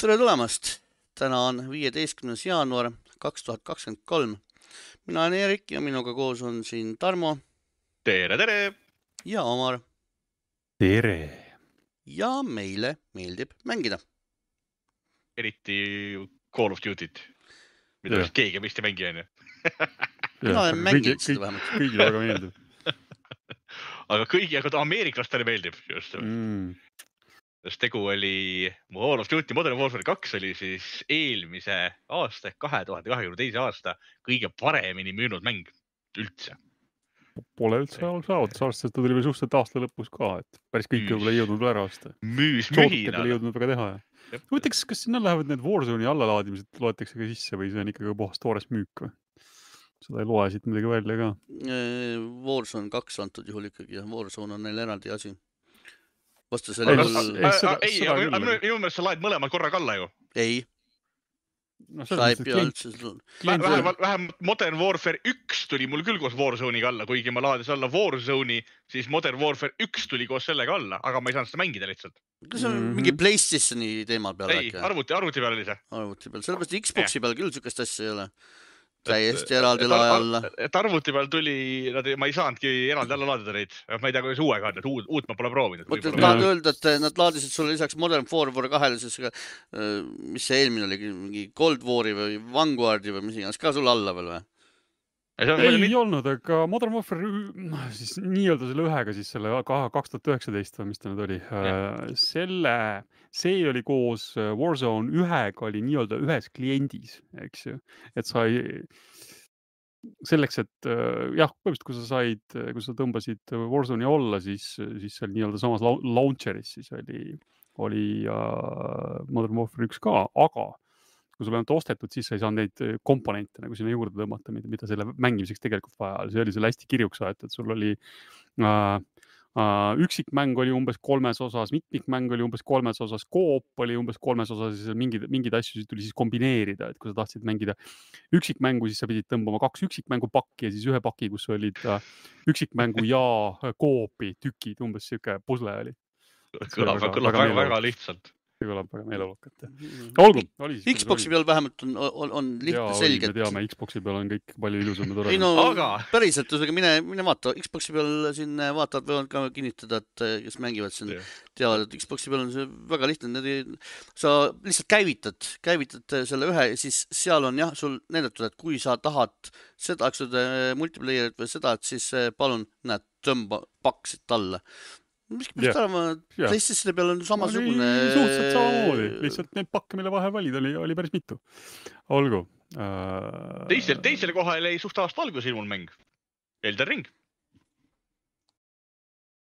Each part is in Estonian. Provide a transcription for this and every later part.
tere tulemast, täna on viieteistkümnes jaanuar kaks tuhat kakskümmend kolm. mina olen Eerik ja minuga koos on siin Tarmo tere, tere. ja Omar tere. ja meile meeldib mängida. eriti Call of Duty't, mida vist keegi vist ei mängi, onju. mina olen mänginud seda vähemalt. kõigile väga meeldib aga kõigi, aga ta ameeriklastele meeldib just mm.. Sest tegu oli, Call of Duty Modern Warfare kaks oli siis eelmise aasta ehk kahe tuhande kahekümne teise aasta kõige paremini müünud mäng üldse. Pole üldse halb saavutus, arvestades, et ta tuli veel suhteliselt aasta lõpus ka, et päris kõike võib-olla ei jõudnud veel ära osta. müüs mühinal ei. jõudnud väga teha. huvitav, kas, kas sinna lähevad need Warzone'i allalaadimised loetakse ka sisse või see on ikkagi puhas toores müük või? seda ei loe siit midagi välja ka. Warzone kaks antud juhul ikkagi jah, Warzone on neil eraldi asi. Vastasel Ei, juhul kas- ei, ei, minu meelest sa laed mõlemad korraga alla ju. ei, noh, sa ei pea üldse, vähemalt, vähemalt Modern Warfare üks tuli mul küll koos Warzone'iga alla, kuigi ma laadisin alla Warzone'i, siis Modern Warfare üks tuli koos sellega alla, aga ma ei saanud seda mängida lihtsalt. kas see on Mhm. mingi Playstationi teema peal ei, äkki? arvuti, arvuti peal oli see. arvuti peal, sellepärast Xbox'i peal küll siukest asja ei ole. Täiesti eraldi et, lae ar- alla. et arvuti peal tuli, nad, ma ei saanudki eraldi alla laadida neid, ma ei tea, kuidas uuega on, et uut, uut ma pole proovinud. Võib-olla- tahad öelda, et nad laadisid sulle lisaks Modern Warfare kahele siis ka, mis see eelmine oli, mingi Cold War'i või Vanguardi või mis iganes ka sulle alla veel või? Ei ei olnud, aga Modern Warfare siis nii-öelda selle ühega siis selle kaks tuhat üheksateist või mis ta nüüd oli, selle, see oli koos äh, Warzone ühega oli nii-öelda ühes kliendis, eks ju, et sa ei, selleks, et äh, jah, põhimõtteliselt kui sa said, kui sa tõmbasid Warzone'i alla, siis, siis seal nii-öelda samas lau- launcher'is siis oli, oli äh, Modern Warfare üks ka, aga kui sul ainult ostetud, siis sa ei saanud neid äh, komponente nagu sinna juurde tõmmata, mida, mida selle mängimiseks tegelikult vaja oli, see oli seal hästi kirjuks aetud, sul oli äh, äh, üksikmäng oli umbes kolmes osas, mitmikmäng oli umbes kolmes osas, koop oli umbes kolmes osas ja seal mingeid, mingeid asju tuli siis kombineerida, et kui sa tahtsid mängida üksikmängu, siis sa pidid tõmbama kaks üksikmängu pakki ja siis ühe paki, kus olid äh, üksikmängu ja äh, koopi tükid, umbes sihuke pusle oli. kõlab, väga- kõlab väga väga, lihtsalt. See kõlab väga meeleolukalt jah. olgu, oli siis. Xbox'i peal vähemalt on, on, on lihtne, selge me. teame, Xbox'i peal on kõik palju ilusam ja ei toredam no Aga- päriselt, ühesõnaga mine, mine vaata, Xbox'i peal siin vaatajad võivad ka kinnitada, et eh, kes mängivad siin, teavad, et Xbox'i peal on see väga lihtne, need ei, sa lihtsalt käivitad, käivitad selle ühe ja siis seal on jah, sul näidatud, et kui sa tahad seda, eks ole, multiplayer'it või seda, et siis eh, palun, näed, tõmba paks siit alla. Miskipärast Jah, arvan, et. PlayStationi peal on samasugune. suhteliselt samamoodi, lihtsalt neid pakke, mille vahel valida oli, oli päris mitu. olgu äh,. teisel, teisele kohale jäi suht aasta alguses ilmunud mäng. Elden Ring.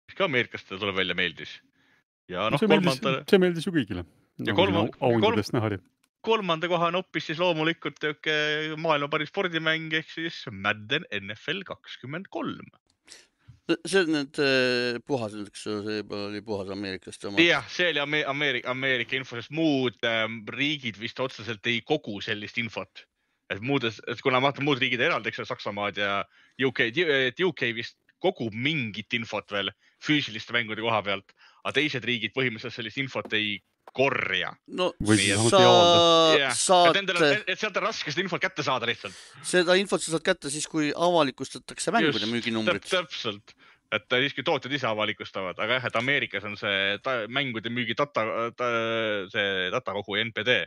mis ka ameeriklastele tuleb välja, meeldis. ja noh, see meeldis, kolmanda, see meeldis ju kõigile. Ja kolma- auhindadest näha oli. kolmanda koha noppis siis loomulikult sihuke maailma parim spordimäng ehk siis Madden NFL kakskümmend kolm. See on nüüd eh, puhas, eks see oli puhas ameeriklaste oma. jah, see oli Ame- Ameerika, Ameerika info, sest muud ähm, riigid vist otseselt ei kogu sellist infot. et muudes, et kuna ma vaatan muud riigid eraldi, eks ole, Saksamaad ja UK, et UK vist kogub mingit infot veel füüsiliste mängude koha pealt, aga teised riigid põhimõtteliselt sellist infot ei korja. no Või avalda. jah, saad et sealt on raske seda infot kätte saada lihtsalt. seda infot sa saad kätte siis, kui avalikustatakse mängude müüginumbrid. täpselt, et ta siiski tootjad ise avalikustavad, aga jah, et Ameerikas on see ta, mängude müügi data ta,, see datakogu NPD.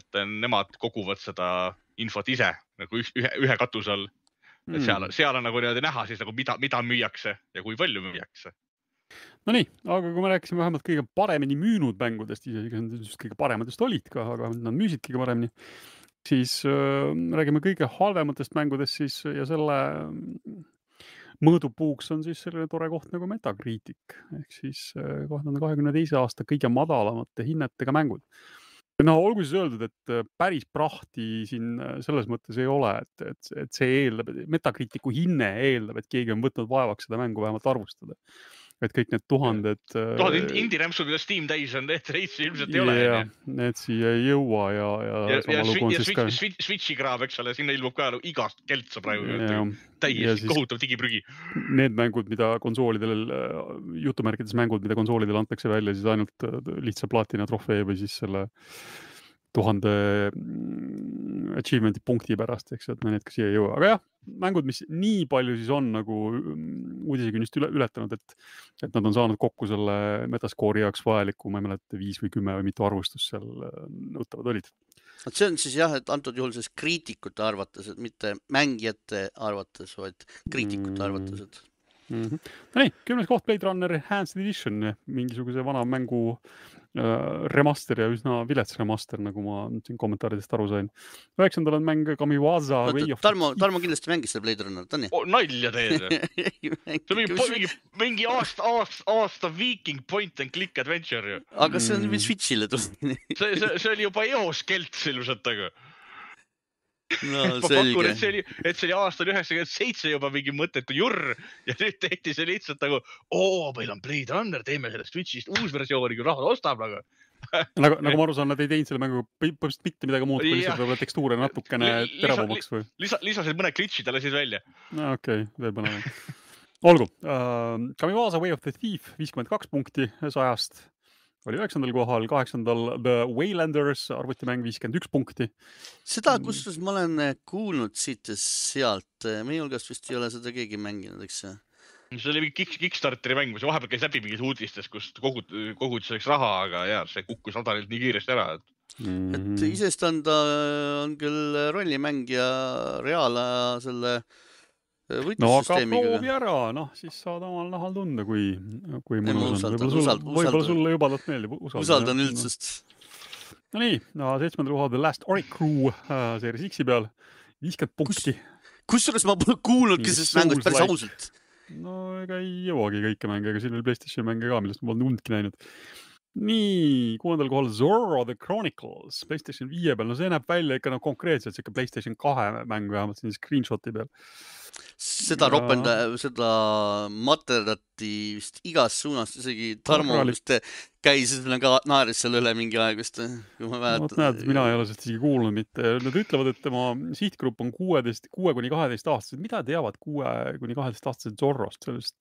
et nemad koguvad seda infot ise nagu üks- ühe, ühe katuse all. et Hmm. seal, seal on nagu niimoodi näha siis nagu mida, mida müüakse ja kui palju müüakse. Nonii, aga kui me rääkisime vähemalt kõige paremini müünud mängudest, isegi nad just kõige paremad just olid ka, aga nad müüsid kõige paremini, siis äh, räägime kõige halvematest mängudest siis ja selle mm, mõõdupuuks on siis selline tore koht nagu Metacritic ehk siis äh, kahe tuhande kahekümne teise aasta kõige madalamate hinnetega mängud. no olgu siis öeldud, et äh, päris prahti siin äh, selles mõttes ei ole, et, et, et see eeldab, Metacriticu hinne eeldab, et keegi on võtnud vaevaks seda mängu vähemalt arvustada et kõik need tuhanded. tuhanded indie-rämpsud, mida Steam täis on, need reitsi ilmselt ei ole. Need siia ei jõua ja, ja. ja, ja, ja Switch, ka... Switch, Switchi kraab, eks ole, sinna ilmub ka igast keltsa praegu. täiesti kohutav digiprügi. Need mängud, mida konsoolidel, jutumärkides mängud, mida konsoolidel antakse välja, siis ainult lihtsa platina trofee või siis selle tuhande mm, achievement'i punkti pärast, eks ju, et need ka siia ei jõua, aga jah, mängud, mis nii palju siis on nagu mm, uudisekünnist üle, ületanud, et, et nad on saanud kokku selle Metascore'i jaoks vajaliku, ma ei mäleta, viis või kümme või mitu arvustust seal äh, nõutavad olid. vot see on siis jah, et antud juhul siis kriitikute arvates, et mitte mängijate arvates, vaid kriitikute mm. arvates, et mm. -hmm. no nii, kümnes koht Blade Runner Enhanced Edition, mingisuguse vana mängu remaster ja üsna vilets remaster, nagu ma siin kommentaaridest aru sain. üheksandal on mäng Kamiwaza Tarmo, Tarmo kindlasti mängis seda Blade Runnerit, on ju oh,? nalja teed see on mingi, mingi, mingi aasta, aasta, aasta viiking point and click adventure ju. aga see on mm. Switch'ile tulnud see, see, see oli juba eos kelts ilmselt, aga no ma pakun, et see oli, et see oli aastal üheksakümmend seitse juba mingi mõttetu jurr ja nüüd tehti see lihtsalt nagu, oo, meil on Blade Runner, teeme sellest Switch'ist uus versioon, kui rahvas ostab nagu nagu, nagu ma aru saan, nad ei teinud selle mängu põhimõtteliselt mitte midagi muud, kui lihtsalt võib-olla tekstuure natukene teravamaks või? lisa, lisasid mõned glitch'id ja lasid välja. no okei okay,, veel põnevam. olgu uh,, Kamiwaza Way of the Thief viiskümmend kaks punkti sajast oli üheksandal kohal, kaheksandal The Waylanders, arvutimäng viiskümmend üks punkti. seda, mm. kusjuures ma olen eh, kuulnud siit ja sealt, eh, meie hulgast vist ei ole seda keegi mänginud, eks ju see oli mingi Kick, Kickstarteri mäng, mis vahepeal käis läbi mingis uudistes, kus kogud, kogud selleks raha, aga ja see kukkus radarilt nii kiiresti ära, et mm. -hmm. et iseenesest on ta, on küll rollimäng ja reaalaja selle äh, no aga proovi ära, noh, siis saad omal nahal tunda, kui, kui mõnus on. võib-olla sulle, võib-olla sulle jubedalt meeldib. usaldan üldsust. Nonii, no seitsmendal kohal The Last Oric Crew äh, Series X-i peal, viiskümmend punkti. kusjuures ma pole kuulnudki sellest mängust päris ausalt. no ega ei jõuagi kõiki mänge, ega siin oli Playstationi mänge ka, millest ma polnud undki näinud nii, kuuendal kohal Zorro The Chronicles Playstation viie peal, no see näeb välja ikka noh, konkreetselt siuke Playstation kahe mäng vähemalt siin screenshot'i peal seda ropenda, seda materdati vist igas suunas, isegi Tarmo vist käis ka naeris selle üle mingi aeg vist, kui ma mäletan. vot näed, mina ei ole sellest isegi kuulnud mitte, nad ütlevad, et tema sihtgrupp on kuueteist, kuue kuni kaheteist aastased, mida teavad kuue kuni kaheteist aastased Zorrost, sellest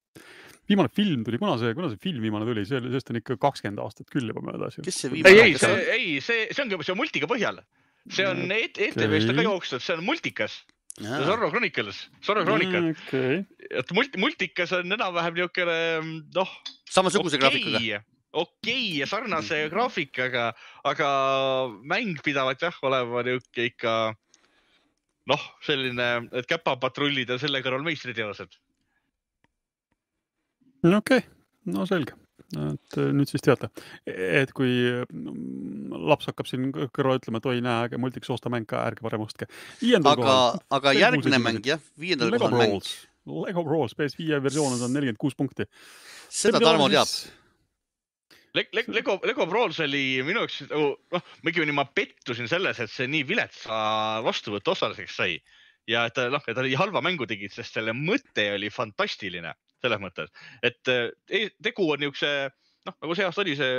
viimane film tuli, kuna see, kuna see film viimane tuli, see, sellest on ikka kakskümmend aastat küll juba möödas. kes see viimane? ei, ei, see, ei, see, see ongi, see on multika põhjal. see on ETV-st on ka jooksnud, see on multikas Zorro Chronicles, Zorro Chronicle mm,. Okay. et multi, multikas on enam-vähem niisugune noh. samasuguse okay, graafikaga. okei okay, ja sarnase mm. graafikaga, aga mäng pidavat jah olema niisugune ikka noh, selline, et käpapatrullid on selle kõrval meistriteosed. okei okay., no selge et äh, nüüd siis teate, et kui mm, laps hakkab siin kõrval ütlema, et oi, näe, äge multiks, osta mäng ka, ärge parem ostke. aga, aga järgmine mäng jah, viiendal kohal mäng. Lego Brawls PS5 versioonis on nelikümmend kuus punkti. seda Tarmo teab Le. Le Lego, Lego Brawls oli minu jaoks, nagu, noh, õigemini ma pettusin selles, et see nii viletsa vastuvõtu osaliseks sai ja et ta noh, et ta oli halva mängu tegid, sest selle mõte oli fantastiline selles mõttes, et eh, tegu on niisuguse noh, nagu see aasta oli see.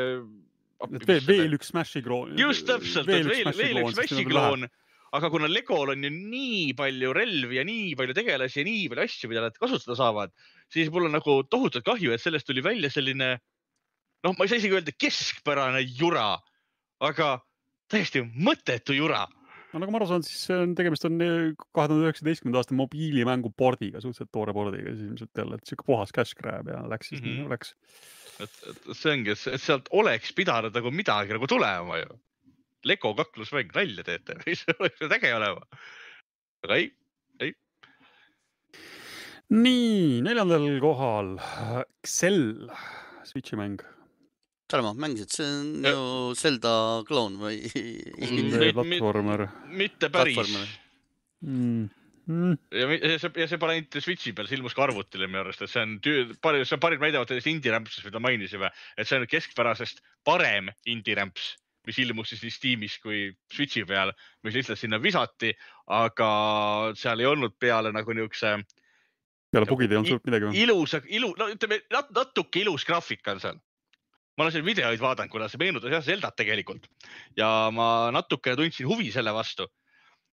veel, veel üks Smashi kloon. just täpselt, veel, veel, veel üks Smashi kloon aga kuna Legol on ju nii palju relvi ja nii palju tegelasi ja nii palju asju, mida nad kasutada saavad, siis mul on nagu tohutult kahju, et sellest tuli välja selline noh, ma ei saa isegi öelda keskpärane jura, aga täiesti mõttetu jura no nagu ma aru saan, siis on tegemist on eh, kahe tuhande üheksateistkümnenda aasta mobiilimängu pordiga, suhteliselt toore pordiga, siis ilmselt jälle, sihuke puhas cash grab ja läks siis mm -hmm. nii nagu läks. et, et see ongi, et sealt oleks pidanud nagu midagi nagu tulema ju. Lego kaklusmäng, nalja teete, mis oleks äge olema. aga ei, ei. nii, neljandal kohal Excel, Switch'i mäng Tarmo, mängisid, see on ju Zelda kloon või platvormer. mitte päris. Mm. Mm. ja see, ja see pole ainult Switch'i peal, see ilmus ka arvutile minu arust, et see on, see on parim väidavad sellest indie-rämpsust, mida mainisime, et see on keskpärasest parem indie-rämps, mis ilmus siis nii Steamis kui Switch'i peal, mis lihtsalt sinna visati, aga seal ei olnud peale nagu niisuguse peale bugid ei olnud suurt midagi. ilus, ilu, no ütleme natuke ilus graafika on seal. Ma olen seal videoid vaadanud, kuna see meenutas jah Zeldat tegelikult. Ja ma natuke tundsin huvi selle vastu.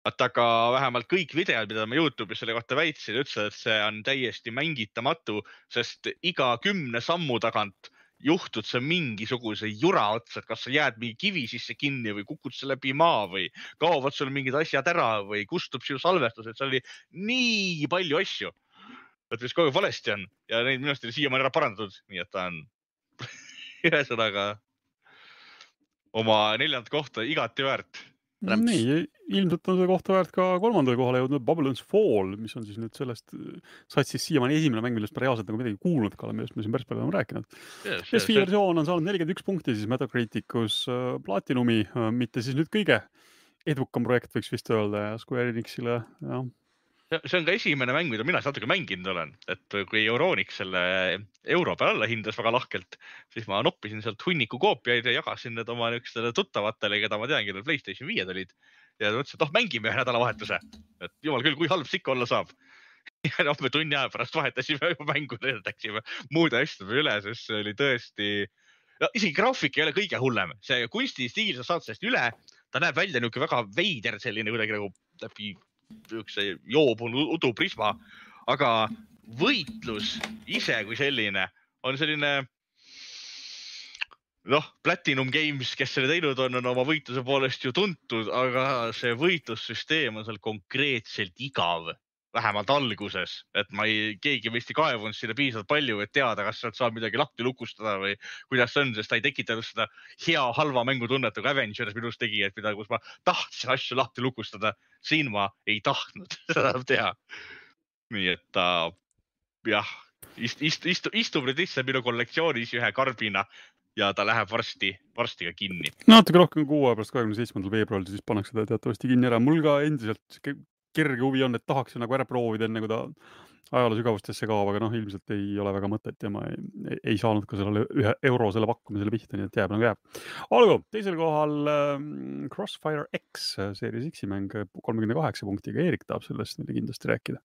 et aga vähemalt kõik videod, mida ma Youtube'is selle kohta väitsin, ütlesid, et see on täiesti mängitamatu, sest iga kümne sammu tagant juhtud sa mingisuguse jura otsa, et kas sa jääd mingi kivi sisse kinni või kukud sa läbi maa või kaovad sul mingid asjad ära või kustub sinu salvestus, et seal oli nii palju asju. Et mis kogu aeg valesti on. Ja neid minu arust oli siiamaani ära parandatud, nii et ta on ühesõnaga oma neljandat kohta igati väärt. nii, ilmselt on see kohta väärt ka kolmandale kohale jõudnud Babylon's Fall, mis on siis nüüd sellest satsist siiamaani esimene mäng, millest ma reaalselt nagu midagi kuulnud ka olen, millest me siin päris palju oleme rääkinud yes,. PS5 versioon on saanud nelikümmend üks punkti siis Metacriticus äh, Platinumi, äh, mitte siis nüüd kõige edukam projekt, võiks vist öelda ja Square Enixile, jah see on ka esimene mäng, mida mina natuke mänginud olen, et kui Euronix selle euro peale alla hindas väga lahkelt, siis ma noppisin sealt hunniku koopiaid ja jagasin need oma niisugustele tuttavatele, keda ma tean, kellel Playstation viied olid. ja ütles, et noh, mängime ühe nädalavahetuse, et jumal küll, kui halb see ikka olla saab. ja noh, me tunni aja pärast vahetasime mängu, läksime muude asjade üle, sest see oli tõesti, no isegi graafik ei ole kõige hullem, see kunstistiil, sa saad sellest üle, ta näeb välja niisugune väga veider, selline kuidagi nagu läbi niisuguse joobunud uduprisma, aga võitlus ise kui selline on selline noh, Platinum Games, kes selle teinud on, on oma võitluse poolest ju tuntud, aga see võitlussüsteem on seal konkreetselt igav vähemalt alguses, et ma ei, keegi vist ei kaevunud sinna piisavalt palju, et teada, kas sealt saab midagi lahti lukustada või kuidas see on, sest ta ei tekitanud seda hea-halva mängutunnet nagu Avengers minust tegi, et mida, kus ma tahtsin asju lahti lukustada. siin ma ei tahtnud seda teha. nii et ta jah, ist, ist, istu, istub nüüd lihtsalt minu kollektsioonis ühe karbina ja ta läheb varsti, varsti ka kinni. natuke rohkem kui kuu aja pärast, kahekümne seitsmendal veebruaril siis pannakse ta teatavasti kinni ära. mul ka endiselt kerge huvi on, et tahaks nagu ära proovida, enne kui ta ajaloo sügavustesse kaob, aga noh, ilmselt ei ole väga mõtet ja ma ei, ei, ei saanud ka sellele ühe eurosele pakkumisele pihta, nii et jääb nagu jääb. olgu, teisel kohal äh, Crossfire X, Series X-i mäng kolmekümne kaheksa punktiga. Eerik tahab sellest meile kindlasti rääkida.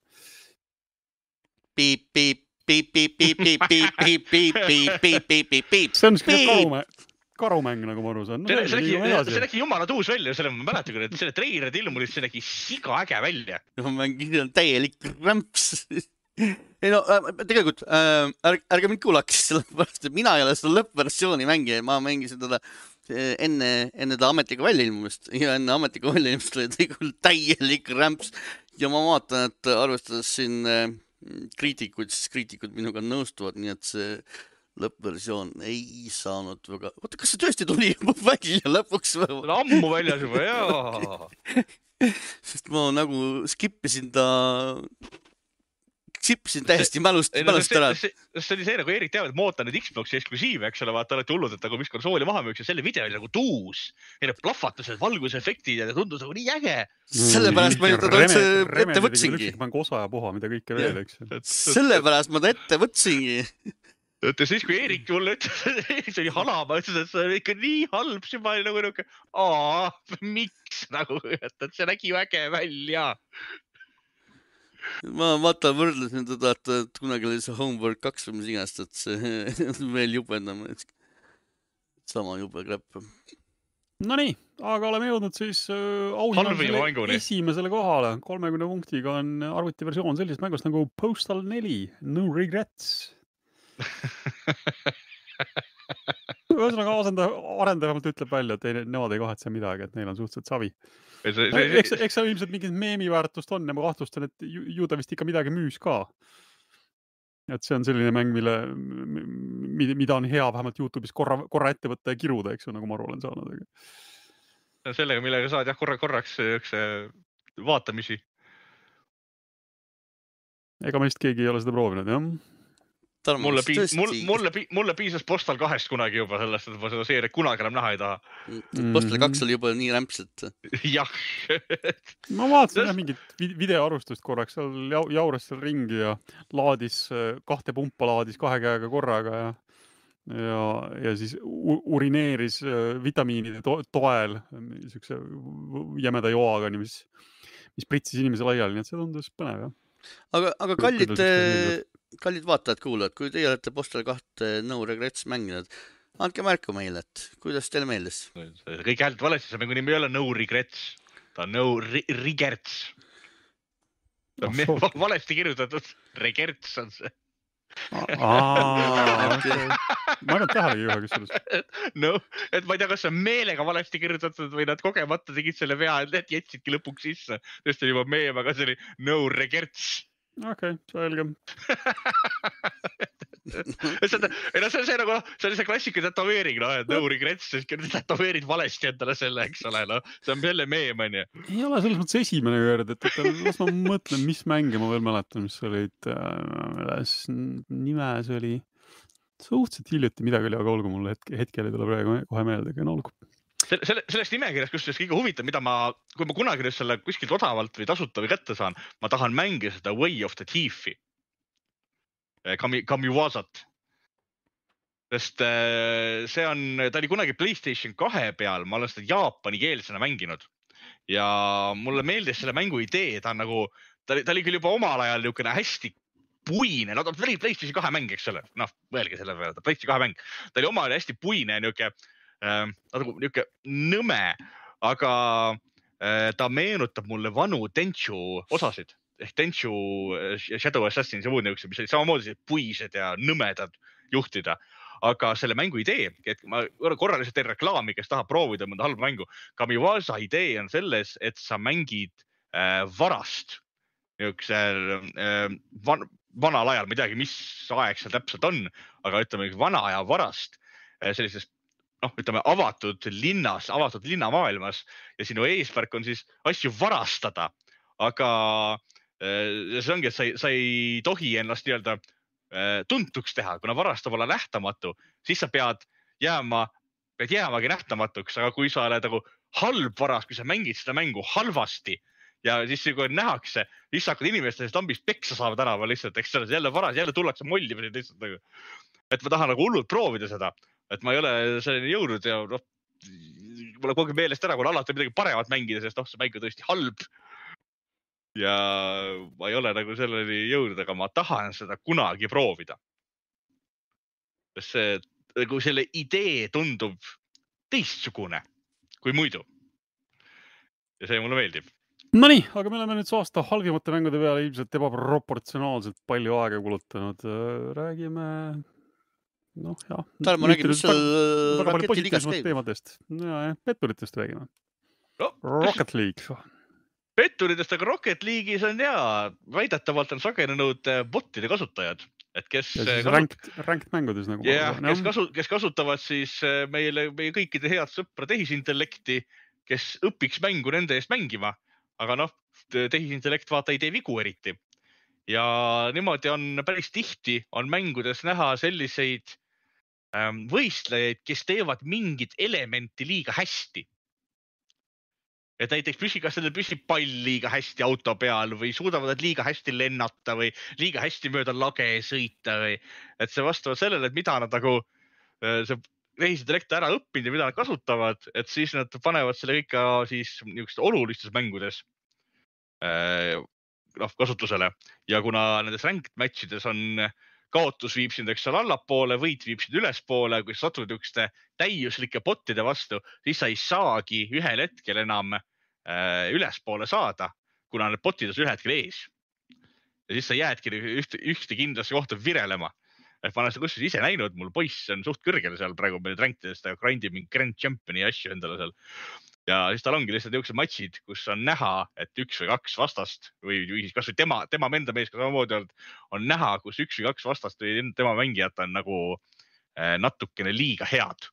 piip, piip, piip, piip, piip, piip, piip, piip, piip, piip, piip, piip, see on siuke karumäe karumäng, nagu ma aru saan. No,. see nägi, see nägi jumala tuus välja, selle ma mäletan küll, et selle treilerid ilmusid, see nägi siga äge välja. no mäng on täielik rämps. Ei no äh, tegelikult äh, ärge, ärge mind kuulake, sellepärast et mina ei ole seda lõppversiooni mängija, ma mängisin teda äh, enne, enne ta ametiga väljailmumist ja enne ametiga väljailmumist oli ta küll täielik rämps. Ja ma vaatan, et arvestades siin äh, kriitikuid, siis kriitikud minuga nõustuvad, nii et see lõppversioon ei saanud väga, oota, kas see tõesti tuli juba välja lõpuks või? ammu väljas juba, jaa sest ma nagu skip isin ta, skip isin täiesti mälust, mälust ära. see oli see nagu Eerik teab, et ma ootan neid Xbox'i eksklusiive, eks ole, vaata alati hullud, et nagu mis konsooli maha müüks ja selle video oli nagu tuus. ja need plahvatused, valgusefektid ja tundus nagu nii äge mm,. sellepärast ma teda üldse ette võtsingi. mäng osa ja puha, mida kõike veel, eks ju. sellepärast ma ta ette võtsingi et siis, kui Eerik mulle ütles, et see oli halama, ütles, et see on ikka nii halb, siis ma olin nagu niuke, aa, miks nagu, et, et see nägi ju äge välja. ma vaata, võrdlesin teda, et, et kunagi oli see Homework kaks või mis iganes, et see veel jubedam, sama jube krepp. Nonii, aga oleme jõudnud siis äh, esimesele kohale. kolmekümne punktiga on arvutiversioon sellisest mängust nagu Postal neli, No Regrets ühesõnaga asendaja, arendaja vähemalt ütleb välja, et ei, nemad ei kahetse midagi, et neil on suhteliselt savi. eks, eks seal ilmselt mingit meemiväärtust on ja ma kahtlustan, et ju, ju ta vist ikka midagi müüs ka. et see on selline mäng, mille, mida on hea vähemalt Youtube'is korra, korra ette võtta ja kiruda, eks ju, nagu ma aru olen saanud. sellega, millega saad jah, korra korraks siukse vaatamisi. ega meist keegi ei ole seda proovinud, jah Tarmo, mulle piis-, mul, mulle, mulle piisas Postal kahest kunagi juba sellest, et ma seda seeriat kunagi enam näha ei taha. Mm.. Postal kaks oli juba nii rämps, et. jah. Ma vaatasin jah mingit videoarvustust korraks, seal jauras seal ringi ja laadis kahte pumpa laadis kahe käega korraga ja ja, ja siis urineeris äh, vitamiinide to toel niisuguse jämeda joaga, mis, mis pritsis inimese laiali, nii et see tundus põnev jah. Aga, aga kallid, kallid vaatajad-kuulajad, kui teie olete Postal kahte No Regrets mänginud, andke märku meile, et kuidas teile meeldis. kõik häält valesti, see mängu nimi ei ole No Regrets, ta on No Regrets. ta on oh, valesti kirjutatud, Regerts on see ma ei pannud tähelegi ühe kusjuures. no, et ma ei tea, kas see on meelega valesti kirjutatud või nad kogemata tegid selle vea, et jätsidki lõpuks sisse. sest oli juba meem, aga see oli no regerts. Okei okay,, selge lihtsalt, ei noh, see on see nagu, see on see klassika tätoveering, noh, et no regrets, tätoveerid valesti endale selle, eks ole, noh, see on jälle meem, onju. ei ole selles mõttes esimene kord, et, et las ma mõtlen, mis mänge ma veel mäletan, mis olid äh,, nime see oli suhteliselt hiljuti midagi oli, aga olgu mul hetk, hetkel ei tule praegu kohe meelde, aga no olgu selle, sellest nimekirjast, kusjuures kõige huvitavam, mida ma, kui ma kunagi nüüd selle kuskilt odavalt või tasuta või kätte saan, ma tahan mängida seda Way of the Thief'i. Eh, Kami, Kamiwasat. sest eh, see on, ta oli kunagi Playstation kahe peal, ma olen seda jaapanikeelsena mänginud. Ja mulle meeldis selle mängu idee, ta on nagu, ta oli, ta oli küll juba omal ajal niisugune hästi puine, no ta oli Playstation kahe mäng, eks ole, noh, mõelge selle peale, ta Playstation kahe mäng, ta oli omal ajal hästi puine, niisugune äh,, nagu niisugune nõme, aga äh, ta meenutab mulle vanu Tenchu osasid ehk Tenchu, äh, Shadow Assassins ja muud niisugused, mis olid samamoodi puised ja nõmedad juhtida. aga selle mängu idee, et ma korra lihtsalt teen reklaami, kes tahab proovida mõnda halba mängu. Kamiwasa idee on selles, et sa mängid äh, varast niisugusel äh, van, vanal ajal, ma ei teagi, mis aeg seal täpselt on, aga ütleme vana aja varast äh, sellises noh, ütleme avatud linnas, avatud linnamaailmas ja sinu eesmärk on siis asju varastada, aga Äh, see ongi, et sa ei, sa ei tohi ennast nii-öelda äh, tuntuks teha, kuna varastav olla nähtamatu, siis sa pead jääma, pead jäämagi nähtamatuks, aga kui sa oled nagu halb varas, kui sa mängid seda mängu halvasti ja siis kui nähakse, siis sa hakkad inimeste eest lambist peksa saama tänaval lihtsalt, eks ole, jälle varas, jälle tullakse mollima sind lihtsalt nagu. et ma tahan nagu hullult proovida seda, et ma ei ole selleni jõudnud ja noh, mul on kogu aeg meelest ära, kui on alati midagi paremat mängida, sest noh, see mäng on tõesti halb ja ma ei ole nagu selleni jõudnud, aga ma tahan seda kunagi proovida. sest see, nagu selle idee tundub teistsugune kui muidu. ja see mulle meeldib. Nonii, aga me oleme nüüd see aasta halvimate mängude peale ilmselt ebaproportsionaalselt palju aega kulutanud. räägime, noh jah. Tarmo, räägi, mis seal raketiliigas käib? teemadest, petturitest räägime no,. Rocket League petturitest, aga Rocket League'is on ja väidetavalt on sagenenud äh, bot'ide kasutajad, et kes. Äh, ranked, ranked mängudes nagu. jah, kes kasu-, kes kasutavad siis äh, meile, meie kõikide head sõpra tehisintellekti, kes õpiks mängu nende eest mängima. aga noh, tehisintellekt vaata ei tee vigu eriti. Ja niimoodi on päris tihti on mängudes näha selliseid ähm, võistlejaid, kes teevad mingit elementi liiga hästi. Et näiteks püsi, kas nendel püsib pall liiga hästi auto peal või suudavad nad liiga hästi lennata või liiga hästi mööda lage sõita või et see vastavalt sellele, et mida nad nagu äh, see tehisintellekt ära õppinud ja mida nad kasutavad, et siis nad panevad selle kõik ka siis niisugustes olulistes mängudes. Äh, noh kasutusele ja kuna nendes ranked match ides on kaotus viib sind, eks ole, allapoole, võit viib sind ülespoole, kui sa satud niisuguste täiuslike bot'ide vastu, siis sa ei saagi ühel hetkel enam äh, ülespoole saada, kuna need bot'id on sul ühel hetkel ees. ja siis sa jäädki ühte, ühte kindlasse kohta virelema. et ma olen seda kusjuures ise näinud, mul poiss on suht kõrgel seal praegu meil rankidest, ta grindib mingi grand champion'i asju endale seal. Ja siis tal ongi lihtsalt niisugused matšid, kus on näha, et üks või kaks vastast või, või siis kasvõi tema, tema enda mees ka samamoodi olnud, on näha, kus üks või kaks vastast või tema mängijat on nagu äh, natukene liiga head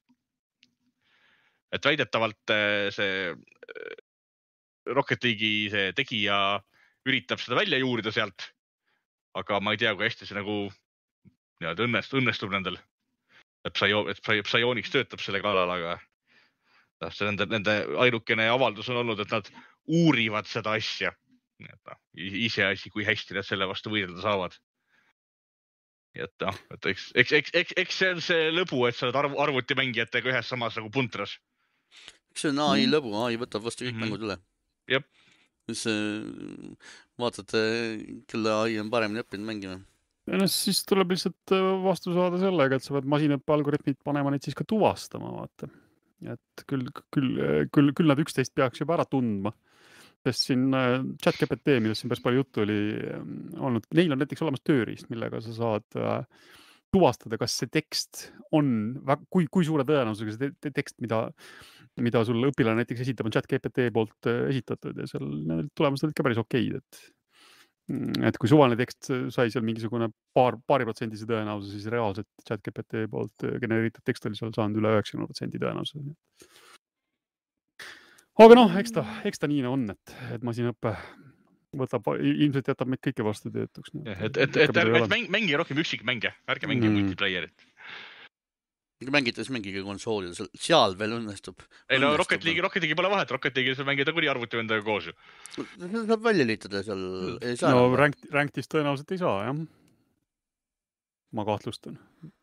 et väidetavalt äh, see Rocket League'i see tegija üritab seda välja juurida sealt. aga ma ei tea, kui hästi see nagu nii-öelda õnnestub, õnnestub nendel. et Psio-, et Psionics töötab selle kallal, aga noh, see nende, nende ainukene avaldus on olnud, et nad uurivad seda asja. et noh, iseasi, kui hästi nad selle vastu võidelda saavad. et noh, et eks, eks, eks, eks, eks see on see lõbu, et sa oled arv, arvutimängijatega ühes samas nagu puntras. eks see on ai lõbu, ai võtab vastu kõik mm -hmm. mängud üle jah. mis vaatad, kelle ai on paremini õppinud mängima noh, siis tuleb lihtsalt vastu saada sellega, et sa pead masinõppe algoritmid panema neid siis ka tuvastama, vaata. Et küll, küll, küll, küll nad üksteist peaks juba ära tundma. Sest siin äh, chat GPT, millest siin päris palju juttu oli ähm, olnud, neil on näiteks olemas tööriist, millega sa saad äh, tuvastada, kas see tekst on, kui, kui suure tõenäosusega see te tekst, mida, mida sul õpilane näiteks esitab, on chat GPT poolt äh, esitatud ja seal need tulemused olid ka päris okeid, et et kui suvaline tekst sai seal mingisugune paar, paariprotsendise tõenäosuse, siis reaalselt chat GPT poolt genereeritud tekst oli seal saanud üle üheksakümne protsendi tõenäosusega aga noh, eks ta, eks ta nii on, et, et masinõpe võtab, ilmselt jätab meid kõiki vastutöötuks. et, et, et, et ärge mäng, mängige rohkem üksikmänge, ärge mängige mm. multiplayerit. Mängite, siis mängige konsoolidel, seal veel õnnestub. ei no Rocket League'i, Rocket League'i pole vahet, Rocket League'i saab mängida kuni arvutivõndaga koos ju. saab välja liitada seal. no rank, rank'ist tõenäoliselt ei saa jah. ma kahtlustan.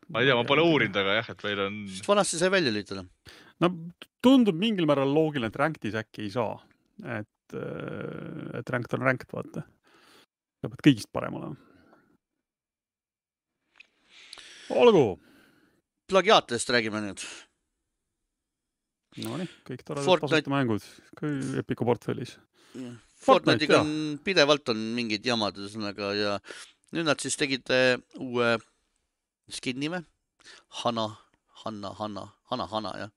ma ei tea, ma pole uurinud, aga jah, et meil on. vanasti sai välja lülitada no tundub mingil määral loogiline, et rank'is äkki ei saa, et, äh, et ranked on ranked, vaata. sa pead kõigist parem olema. olgu. Plagiaatidest räägime nüüd. Nonii, kõik toredad tasuta mängud Epiku portfellis. Fortnite'iga on pidevalt on mingid jamad ühesõnaga ja nüüd nad siis tegid äh, uue skin'i või? Hana Hanna, Hanna, Hanna, Hanna jah.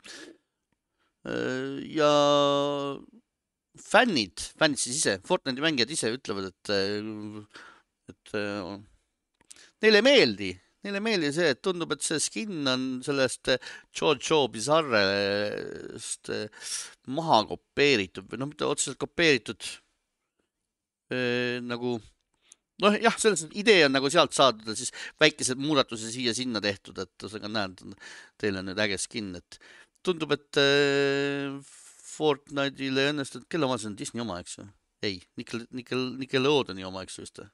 Äh, ja fännid, fännid siis ise, Fortnite'i mängijad ise ütlevad, et, et neile ei meeldi, neile ei meeldi see, et tundub, et see skin on sellest Jojo Bizarre'st maha kopeeritud või noh, mitte otseselt kopeeritud äh, nagu noh, jah, selles idee on nagu sealt saadud siis väikesed muudatused siia-sinna tehtud, et ühesõnaga näed, teil on nüüd äge skin, et tundub, et äh, Fortnite'il ei õnnestunud, kelle oma see on, Disney oma, eks ju? ei, Nickel, Nickel, Nickelodeoni oma, eks ju vist või?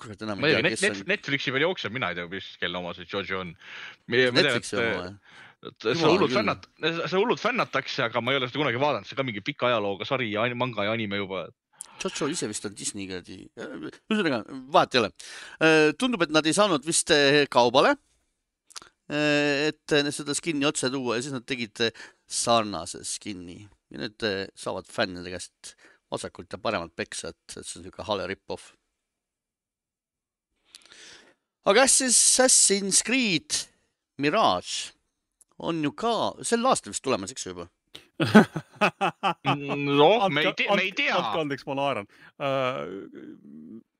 Kurat, enam ei tea, kes net, on. Netflixi peal jookseb, mina ei tea, mis, kelle oma see Jojo on. Netflixi oma, jah? seda hullult fännat-, seda hullult fännatakse, aga ma ei ole seda kunagi vaadanud, see on ka mingi pika ajalooga sari ja manga ja anime juba, Jojo ise vist on Disney kuradi, ühesõnaga vahet ei ole. Äh, tundub, et nad ei saanud vist äh, kaubale, äh, et seda skin'i otse tuua ja siis nad tegid sarnase skin'i ja nüüd saavad fännide käest vasakult ja paremalt peksa, et, et see on niisugune hale rip-off. Aga Assassin's Creed Mirage on ju ka sel aastal vist tulemas, eks ju juba noh, me ei tea, me ei tea. andke andeks, ma naeran uh,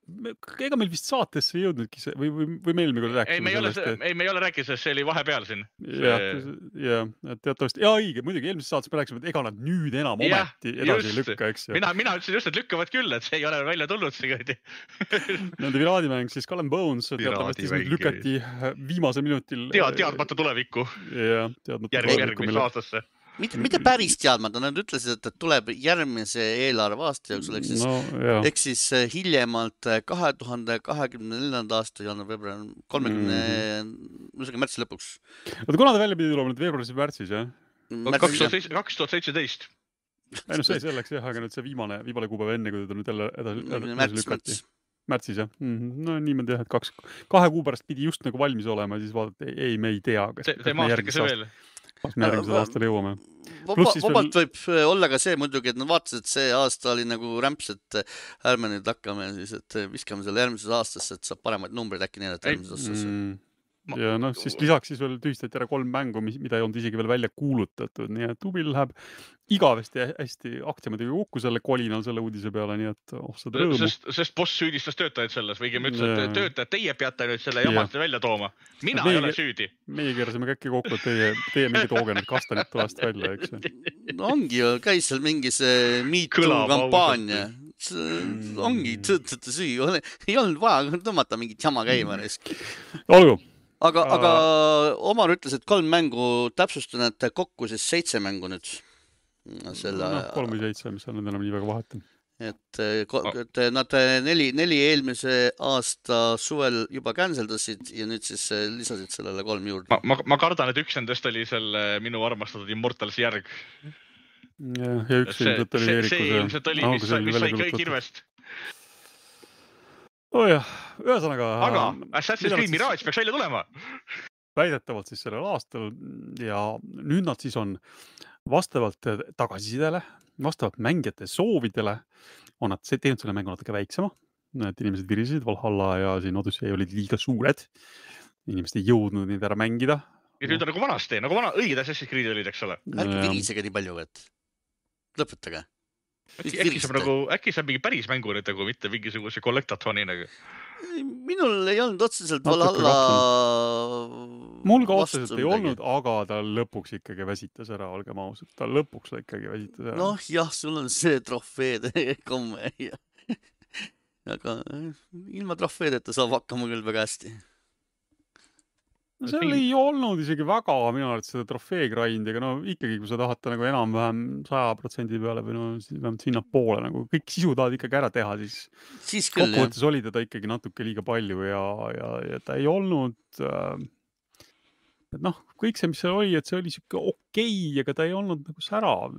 ega meil vist saatesse ei jõudnudki see või, või, või me eelmine kord rääkisime. ei, me ei ole, ei, me ei ole rääkinud sellest, see oli vahepeal siin. jah, et teatavasti, ja õige, muidugi eelmises saates me rääkisime, et ega nad nüüd enam ja, ometi edasi just. ei lükka, eks ju. mina, mina ütlesin just, et lükkavad küll, et see ei ole välja tulnud kuradi Nende piraadimäng siis and Bones teatavasti lükati viimasel minutil. tead, teadmata tulevikku. jah, teadmata. järg, järgmisse aastasse mitte, mitte päris teadmata, nad ütlesid, et tuleb järgmise eelarveaasta jooksul ehk siis no,, ehk siis eh, hiljemalt eh, kahe tuhande kahekümne neljanda aasta jaanuar-veebruar, kolmekümne mm, ühesõnaga märtsi lõpuks. oota, kuna ta välja pidi tulema nüüd veebruaris või märtsis jah? kaks tuhat, kaks tuhat seitseteist. ei no see selleks jah, aga nüüd see viimane, viimane kuupäev enne, kui ta nüüd jälle edasi, edasi lükati märtsis jah mm, -hmm. no niimoodi jah, et kaks, kahe kuu pärast pidi just nagu valmis olema, siis vaadati, ei, me ei tea. teeme aastakese veel kas me järgmisel aastal jõuame? Vaba, vabalt veel... võib äh, olla ka see muidugi, et nad vaatasid, et see aasta oli nagu rämps, et äh, ärme nüüd hakkame siis, et äh, viskame selle järgmisesse aastasse, et saab paremaid numbreid äkki näidata järgmises aastas mm ja noh, siis lisaks siis veel tühistati ära kolm mängu, mis, mida ei olnud isegi veel välja kuulutatud, nii et Ubil läheb igavesti hästi aktsia muidugi kokku selle kolinal selle uudise peale, nii et oh seda rõõmu. sest, sest boss süüdistas töötajaid selles või õigemini ütles, et töötajad, teie peate nüüd selle jamast välja tooma. mina meie, ei ole süüdi. meie keerasime käkki kokku, et teie, teie mingi tooge need kastanid toast välja, eks ju. no ongi ju, käis seal mingi see Me Too kampaania mm. ongi, süü, ei olnud vaja tõmmata mingit jama käima. olgu aga aga Omar ütles, et kolm mängu, täpsustan, et kokku siis seitse mängu nüüd. selle no,. kolm või seitse, mis seal nüüd enam nii väga vahet on et, et nad neli, neli eelmise aasta suvel juba cancel dasid ja nüüd siis lisasid sellele kolm juurde. ma, ma, ma kardan, et üks nendest oli selle minu armastatud Immortalsi järg jah, ja üks ilmselt oli Eerikuse. see ilmselt oli, mis sai, mis sai kirvest. Oh jah, ühesõnaga. aga Assassin's Creed Mirage peaks välja tulema. väidetavalt siis sellel aastal ja nüüd nad siis on vastavalt tagasisidele, vastavalt mängijate soovidele on nad teinud selle mängu natuke väiksema. et inimesed virisesid, Valhalla ja siin Odyssey olid liiga suured. inimesed ei jõudnud neid ära mängida. ja nüüd on nagu vanasti, nagu vana, õiged Assassin's Creed olid, eks ole. ärge virisege nii palju, et lõpetage. Äkki, äkki saab nagu, äkki saab mingi päris mängu nüüd nagu, mitte mingisuguse kollektatsiooni nagu minul ei olnud otseselt Valhalla. mul ka otseselt ei olnud, aga ta lõpuks ikkagi väsitas ära, olgem ausad, ta lõpuks ikkagi väsitas ära. noh, jah, sul on see trofeede komme ja aga eh, ilma trofeedeta saab hakkama küll väga hästi no seal ei olnud isegi väga minu arvates seda trofee grind'i, aga no ikkagi, kui sa tahad ta nagu enam-vähem saja protsendi peale või no vähemalt sinnapoole nagu kõik sisu tahad ikkagi ära teha, siis, siis kokkuvõttes oli teda ikkagi natuke liiga palju ja, ja, ja ta ei olnud äh, et noh, kõik see, mis seal oli, et see oli sihuke okei okay,, aga ta ei olnud nagu särav.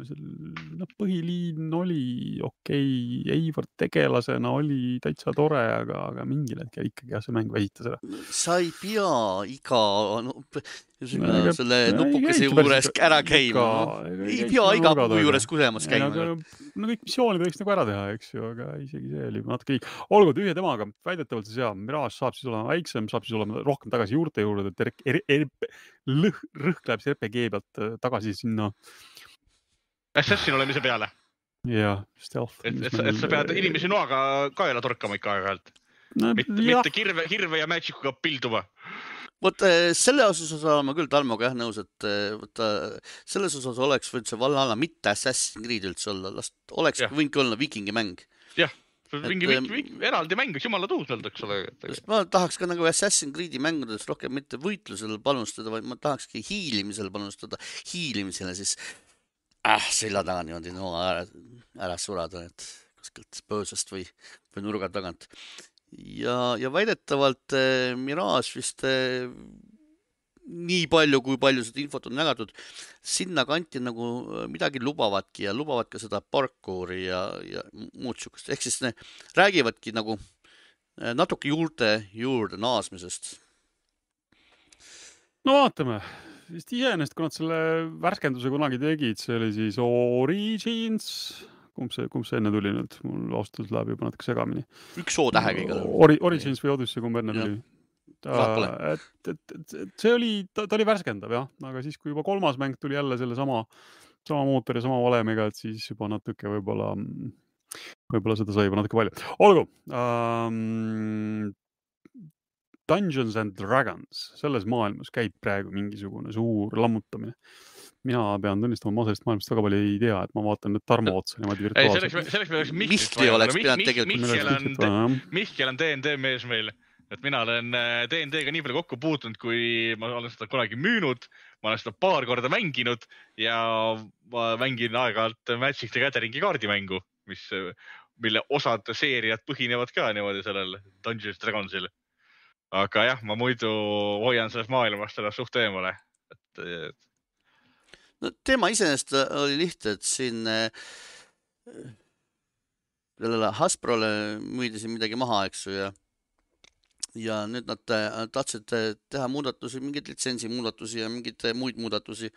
Noh, põhiliin oli okei okay,, Eivor tegelasena oli täitsa tore, aga, aga mingil hetkel ikkagi jah, see mäng väsitas ära. sa ei pea iga no, no, selle nupukese juures ära käima. ei pea iga puu juures kusemas käima. no kõik missioonid võiks nagu ära teha, eks ju, aga isegi see oli natuke liig. olgu tühja temaga, väidetavalt siis jaa, Mirage saab siis olema väiksem, saab siis olema rohkem tagasi juurte juurde, et rõhk läheb siis RPG pealt äh, tagasi sinna. Assassin olemise peale. jah, stealth. et, et, et sa pead inimesi noaga kaela torkama ikka aeg-ajalt no,. mitte, mitte kirve, kirve ja magic'uga pilduma vot äh, selle osas olen ma küll Tarmoga jah nõus, et äh, vot selles osas oleks võinud see Valhalla mitte Assassin's Creed üldse olla, las oleks võinudki olla viikingi mäng. jah, mingi, mingi, mingi eraldi mäng, jumala tuuseld, eks ole. ma tahaks ka nagu Assassin's Creed'i mängudes rohkem mitte võitlusele panustada, vaid ma tahakski hiilimisele panustada, hiilimisele siis äh, selja taga niimoodi no ära, ära surada, et kuskilt põõsast või, või nurga tagant. ja, ja väidetavalt äh, Mirage vist äh, nii palju, kui palju seda infot on jagatud, sinnakanti nagu äh, midagi lubavadki ja lubavad ka seda parkour'i ja, ja muud siukest, ehk siis ne, räägivadki nagu äh, natuke juurte juurde naasmisest. no vaatame, vist iseenesest, kui nad selle värskenduse kunagi tegid, see oli siis Origins, kumb see, kumb see enne tuli nüüd, mul ausalt öeldes läheb juba natuke segamini. üks O tähega igal juhul Ori,. Origins või Odyssey, kumb enne tuli? et, et, et, et see oli, ta, oli värskendav jah, aga siis, kui juba kolmas mäng tuli jälle sellesama, sama mootori, sama valemiga, et siis juba natuke võib-olla, võib-olla seda sai juba natuke palju. olgu um,. Dungeons and Dragons, selles maailmas käib praegu mingisugune suur lammutamine mina pean tunnistama, ma sellest maailmast väga palju ei tea, et ma vaatan nüüd Tarmo otsa niimoodi virtuaalselt. selleks, selleks me oleks Mihklit vaja. tegelikult. Mihkel on DnD mees meil et mina olen DnD-ga äh, nii palju kokku puutunud, kui ma olen seda kunagi müünud, ma olen seda paar korda mänginud ja ma mängin aeg-ajalt Magic the Gathering'i kaardimängu, mis, mille osad seeriad põhinevad ka niimoodi sellel Dungeons Dragonsil. Aga jah, ma muidu hoian sellest maailmast ennast suht eemale, et, et.... no teema iseenesest oli lihtne, et siin sellele Hasbrole müüdi siin midagi maha, eks ju, ja ja nüüd nad äh, tahtsid äh, teha muudatusi, mingeid litsentsimuudatusi ja mingeid muid muudatusi.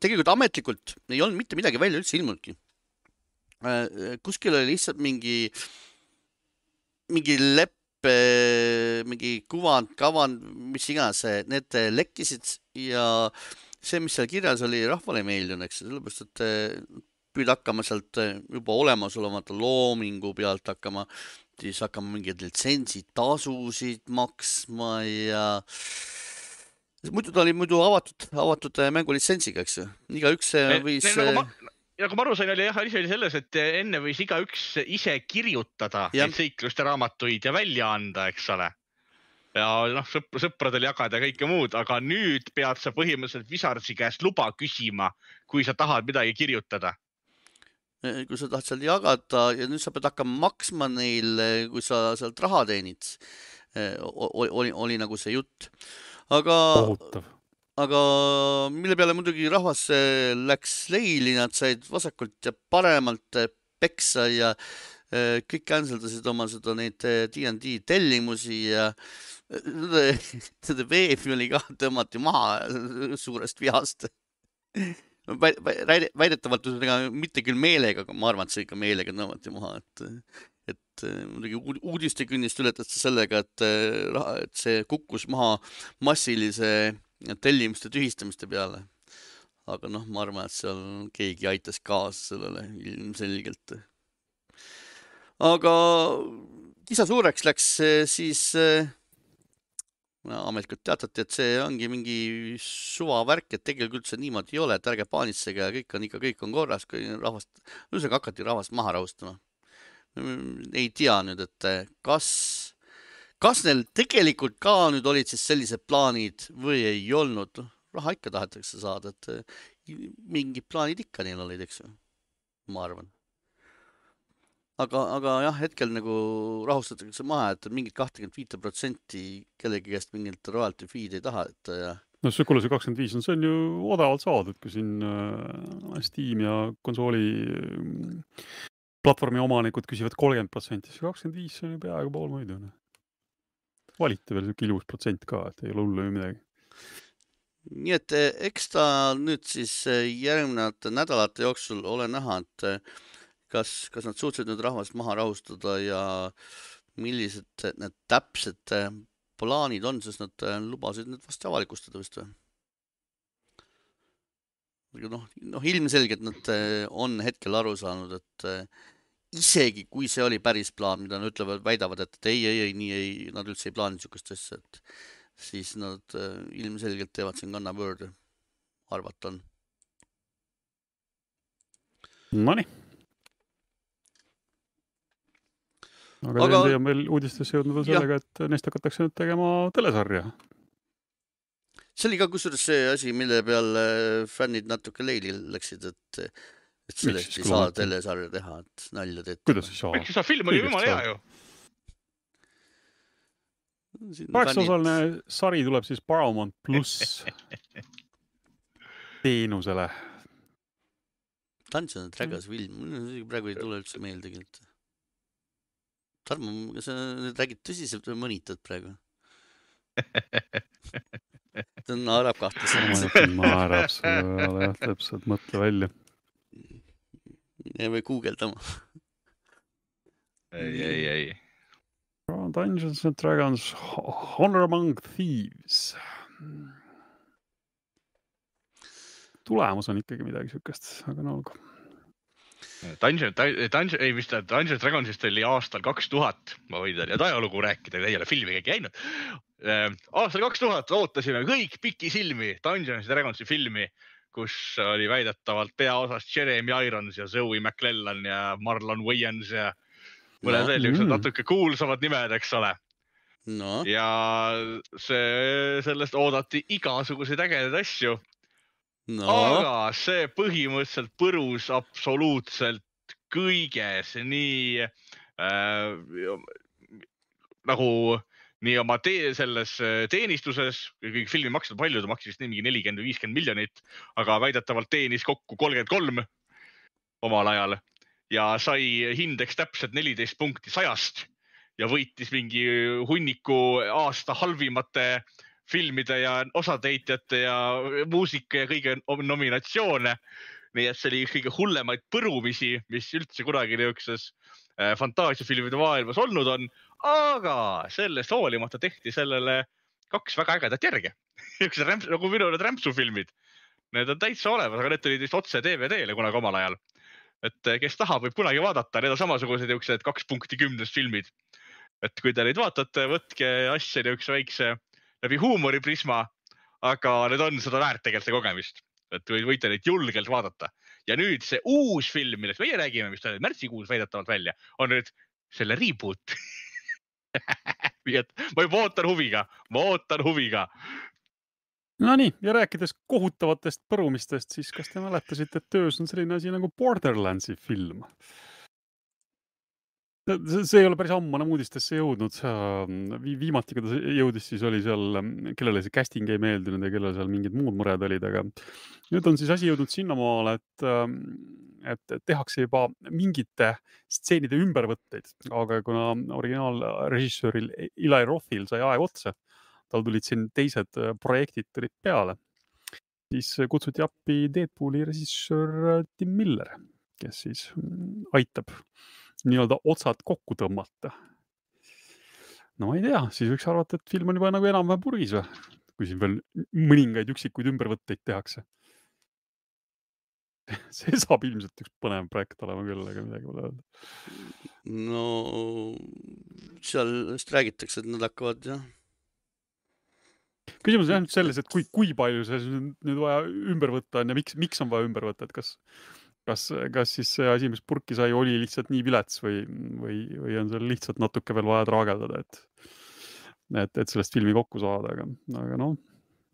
tegelikult ametlikult ei olnud mitte midagi välja üldse ilmunudki. kuskil oli lihtsalt mingi, mingi leppe, mingi kuvand, kavand, mis iganes, need lekkisid ja see, mis seal kirjas oli, rahvale ei meeldinud, eks ju, sellepärast et püüda hakkama sealt juba olemasolevate loomingu pealt hakkama siis hakkame mingeid litsentsitasusid maksma ja muidu ta oli muidu avatud, avatud äh, mängulitsentsiga, eks ju, igaüks äh, võis. Nagu ma, äh, nagu ma aru sain, oli jah, asi oli selles, et enne võis igaüks ise kirjutada neid seikluste raamatuid ja välja anda, eks ole. ja noh, sõpr sõpradel jagada ja kõike muud, aga nüüd pead sa põhimõtteliselt Wizardsi käest luba küsima, kui sa tahad midagi kirjutada kui sa tahad seal jagada ja nüüd sa pead hakkama maksma neile, kui sa sealt raha teenid. Eh, oli, oli nagu see jutt, aga. kohutav aga mille peale muidugi rahvas läks leili, nad said vasakult ja paremalt peksa ja kõik cancel dasid oma seda neid DnD tellimusi ja seda veebi oli ka, tõmmati maha suurest vihast. Väidetavalt ühesõnaga mitte küll meelega, aga ma arvan, et see ikka meelega tõmmati maha, et, et muidugi uudistekünnist ületas ta sellega, et, et see kukkus maha massilise tellimuste tühistamiste peale. aga noh, ma arvan, et seal keegi aitas kaasa sellele ilmselgelt. aga kisa suureks läks siis ametlikult teatati, et see ongi mingi suvavärk, et tegelikult üldse niimoodi ei ole, et ärge paanitsege ja kõik on ikka, kõik on korras, kui rahvast, ühesõnaga hakati rahvast maha rahustama. ei tea nüüd, et kas, kas neil tegelikult ka nüüd olid siis sellised plaanid või ei olnud, raha ikka tahetakse saada, et mingid plaanid ikka neil olid, eks ju, ma arvan aga, aga jah, hetkel nagu rahustatakse maha, et mingit kahtekümmet viite protsenti kellegi käest mingit royalty fee'd ei taheta ja. no see, kuule, see kakskümmend viis on, see on ju odavalt saadud, kui siin äh, Steam ja konsooli äh, platvormi omanikud küsivad kolmkümmend protsenti, siis kakskümmend viis on ju peaaegu pool muidu. Valite veel sihuke ilus protsent ka, et ei ole hullu ju midagi nii et eh, eks ta nüüd siis eh, järgnevate nädalate jooksul ole näha, et eh, kas, kas nad suutsid nüüd rahvast maha rahustada ja millised need täpsed plaanid on, sest nad lubasid need vast avalikustada vist või? noh, noh ilmselgelt nad on hetkel aru saanud, et isegi kui see oli päris plaan, mida nad ütlevad, väidavad, et ei, ei, ei, nii ei, nad üldse ei plaaninud niisugust asja, et siis nad ilmselgelt teevad siin kannapöörde, arvata on. Nonii aga, aga... TNT on veel uudistesse jõudnud veel sellega, et neist hakatakse nüüd tegema telesarja. see oli ka kusjuures see asi, mille peale fännid natuke leili läksid, et, et sellest ei saa telesarja teha, et nalja teete. kuidas ei saa? miks ei saa, film oli jumala hea ju. kaheksaosaline sari tuleb siis Paramount pluss teenusele. Dungeons and Dragons film, praegu ei tule üldse meelde tegelikult Tarmo, kas sa nüüd räägid tõsiselt või mõnitad praegu? ta naerab kahte sõna. naerab sulle jah, täpselt, mõtle välja. Või guugeldama. ei, ei, ei. Dungeons and Dragons Honor Among Thieves. tulemus on ikkagi midagi siukest, aga no olgu Dungeon, Dungeon, ei, mis ta, Dungeon Dragonsist oli aastal kaks tuhat, ma võin teile ajalugu rääkida, ei ole filmi keegi käinud. Ehm, aastal kaks tuhat ootasime kõik pikisilmi Dungeons Dragonsi filmi, kus oli väidetavalt peaosas Jeremy Irons ja Zoe McClellan ja Marlon Wayans ja mõned no, veel niisugused mm. natuke kuulsamad nimed, eks ole. No.. ja see, sellest oodati igasuguseid ägedaid asju. No.. aga see põhimõtteliselt põrus absoluutselt kõiges, nii äh, nagu nii oma tee, selles äh, teenistuses, kõik filmi maksnud palju, ta maksis mingi nelikümmend või viiskümmend miljonit, aga väidetavalt teenis kokku kolmkümmend kolm omal ajal ja sai hindeks täpselt neliteist punkti sajast ja võitis mingi hunniku aasta halvimate filmide ja osatäitjate ja muusika ja kõige nominatsioone. nii et see oli üks kõige hullemaid põrumisi, mis üldse kunagi niisuguses äh, fantaasiafilmide maailmas olnud on. Aga sellest hoolimata tehti sellele kaks väga ägedat järge niisugused rämps, nagu minu need rämpsufilmid. Need on täitsa olemas, aga need tulid vist otse DVD-le kunagi omal ajal. et äh, kes tahab, võib kunagi vaadata, need on samasugused niisugused kaks punkti kümnest filmid. et kui te neid vaatate, võtke asja niisuguse väikse läbi huumoriprisma, aga need on seda väärt tegelikult see kogemist, et võite neid julgelt vaadata. ja nüüd see uus film, millest meie räägime, mis tuleb märtsikuus väidetavalt välja, on nüüd selle reboot nii et ma juba ootan huviga, ma ootan huviga. Nonii ja rääkides kohutavatest põrumistest, siis kas te mäletasite, et töös on selline asi nagu Borderlandsi film? see ei ole päris ammu enam uudistesse jõudnud. viimati, kui ta jõudis, siis oli seal, kellele see casting ei meeldinud ja kellel seal mingid muud mured olid, aga nüüd on siis asi jõudnud sinnamaale, et, et tehakse juba mingite stseenide ümbervõtteid, aga kuna originaalrežissööril Eli Rothil sai aeg otsa, tal tulid siin teised projektid tulid peale, siis kutsuti appi Deadpooli režissöör Tim Miller, kes siis aitab nii-öelda otsad kokku tõmmata. no ma ei tea, siis võiks arvata, et film on juba nagu enam-vähem purgis või, kui siin veel mõningaid üksikuid ümbervõtteid tehakse. see saab ilmselt üks põnev projekt olema küll, aga midagi pole öelda. no sellest räägitakse, et nad hakkavad jah küsimus on jah nüüd selles, et kui, kui palju see nüüd vaja ümber võtta on ja miks, miks on vaja ümber võtta, et kas, kas, kas siis see asi, mis purki sai, oli lihtsalt nii vilets või, või, või on seal lihtsalt natuke veel vaja traageldada, et, et, et sellest filmi kokku saada, aga, aga noh,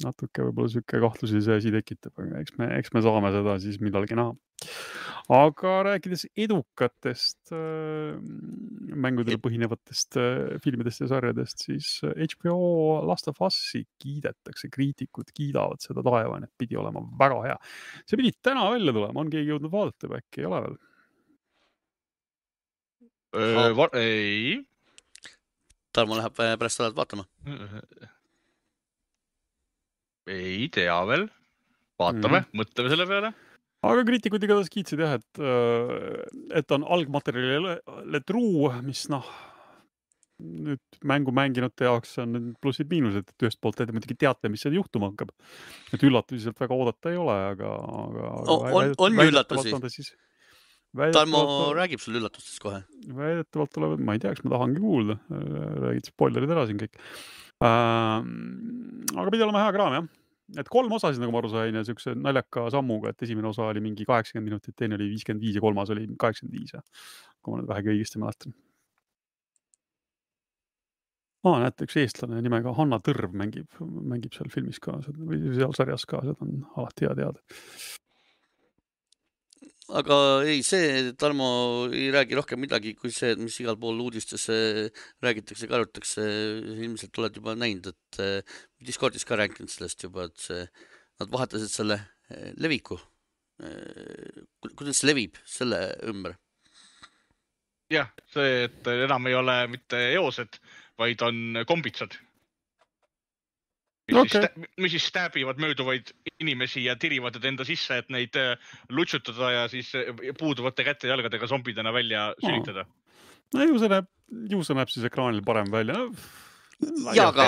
natuke võib-olla sihuke kahtlusi see asi tekitab, aga eks me, eks me saame seda siis millalgi näha aga rääkides edukatest äh, mängudel põhinevatest äh, filmidest ja sarjadest, siis HBO äh, Last of Us'i kiidetakse, kriitikud kiidavad seda taevani, et pidi olema väga hea. see pidi täna välja tulema, on keegi jõudnud vaadata või äkki ei ole veel? ei. Tarmo läheb pärast nädalat vaatama. Ei tea veel, vaatame mm., mõtleme selle peale aga kriitikud igatahes kiitsid jah, et, äh, et on algmaterjalile truu, mis noh, nüüd mängu mänginute jaoks on plussid-miinused, et ühest poolt te muidugi teate, mis seal juhtuma hakkab. et üllatusi sealt väga oodata ei ole, aga, aga o,. on, on ju üllatusi? Tarmo räägib sulle üllatustest kohe. väidetavalt tulevad, ma ei tea, kas ma tahangi kuulda, räägid spoilerid ära siin kõik. Aga pidi olema hea kraam jah. Et kolm osa siis, nagu ma aru sain ja siukse naljaka sammuga, et esimene osa oli mingi kaheksakümmend minutit, teine oli viiskümmend viis ja kolmas oli kaheksakümmend viis kui ma nüüd vähegi õigesti mäletan. aa, näete, üks eestlane nimega Hanna Tõrv mängib, mängib seal filmis ka või seal sarjas ka, seda on alati hea teada aga ei, see Tarmo ei räägi rohkem midagi kui see, mis igal pool uudistes räägitakse, karjutakse. ilmselt oled juba näinud, et äh, Discordis ka rääkinud sellest juba, et see, nad vahetasid selle äh, leviku. Äh, kuidas see levib selle ümber? jah, see, et enam ei ole mitte eosed, vaid on kombitsad mis okay. siis, mis siis stääbivad mööduvaid inimesi ja tirivad need enda sisse, et neid äh, lutsutada ja siis äh, puuduvate käte-jalgadega zombidena välja sülitada oh.. no ju see näeb, ju see näeb siis ekraanil parem välja ja aga.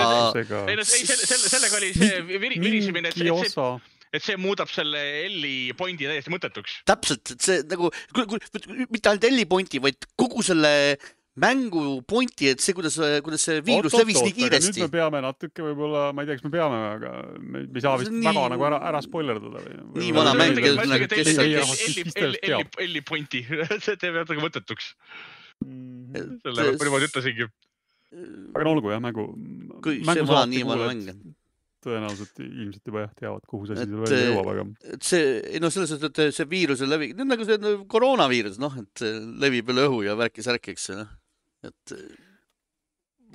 ei no ei, selle, selle, sellega oli see virisemine, et, et see, et see muudab selle Elli pointi täiesti mõttetuks. täpselt, et see nagu, mitte ainult Elli pointi, vaid kogu selle mängu pointi, et see, kuidas, kuidas see viirus oot, levis oot, nii kiiresti. nüüd me peame natuke võib-olla, ma ei tea, kas me peame, aga me ei saa vist nii... väga nagu ära, ära spoilerdada või. nii vana mäng, nagu kes Elli, Elli pointi, see teeb natuke mõttetuks. Mm. selle ma niimoodi ütlesingi. aga no olgu jah, mängu. kui see vana, nii vana mäng on tõenäoliselt ilmselt juba jah teavad, kuhu see asi välja jõuab, aga. et see, no selles suhtes, et see viiruse levi, nagu see koroonaviirus, noh, et levib üle õhu ja värki-särki, eks ju, noh et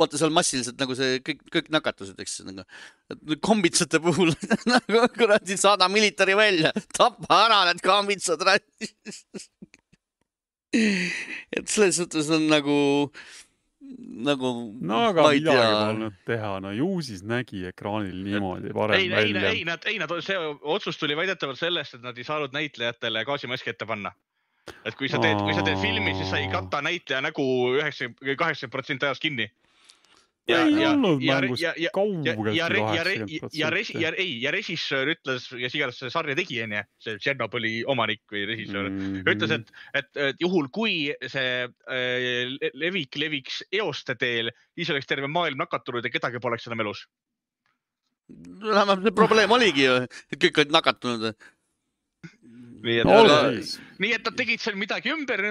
vaata seal massiliselt nagu see kõik, kõik nakatused, eks nagu, et kombitsate puhul nagu kuradi saada militari välja, tapa ära need kombitsad. et selles suhtes on nagu, nagu. no aga midagi polnud teha, no ju siis nägi ekraanil niimoodi parem ei, välja. ei, ei nad, ei nad, see otsus tuli väidetavalt sellest, et nad ei saanud näitlejatele gaasimaski ette panna et kui sa teed, kui sa teed filmi, siis sa ei kata näitleja nägu üheksakümmend, kaheksakümmend protsenti ajast kinni. ja, ei ja, olnud mängus kaugeltki kaheksakümmend ja, ja, ja ei, ja režissöör ütles, kes iganes see sarja tegi, onju, see Tšernobõli omanik või režissöör mm, -hmm. ütles, et, et, et juhul kui see äh, levik leviks eoste teel, siis oleks terve maailm nakatunud ja kedagi poleks enam elus vähemalt see probleem oligi ju, et kõik olid nakatunud nii et no,, nii et nad tegid seal midagi ümber,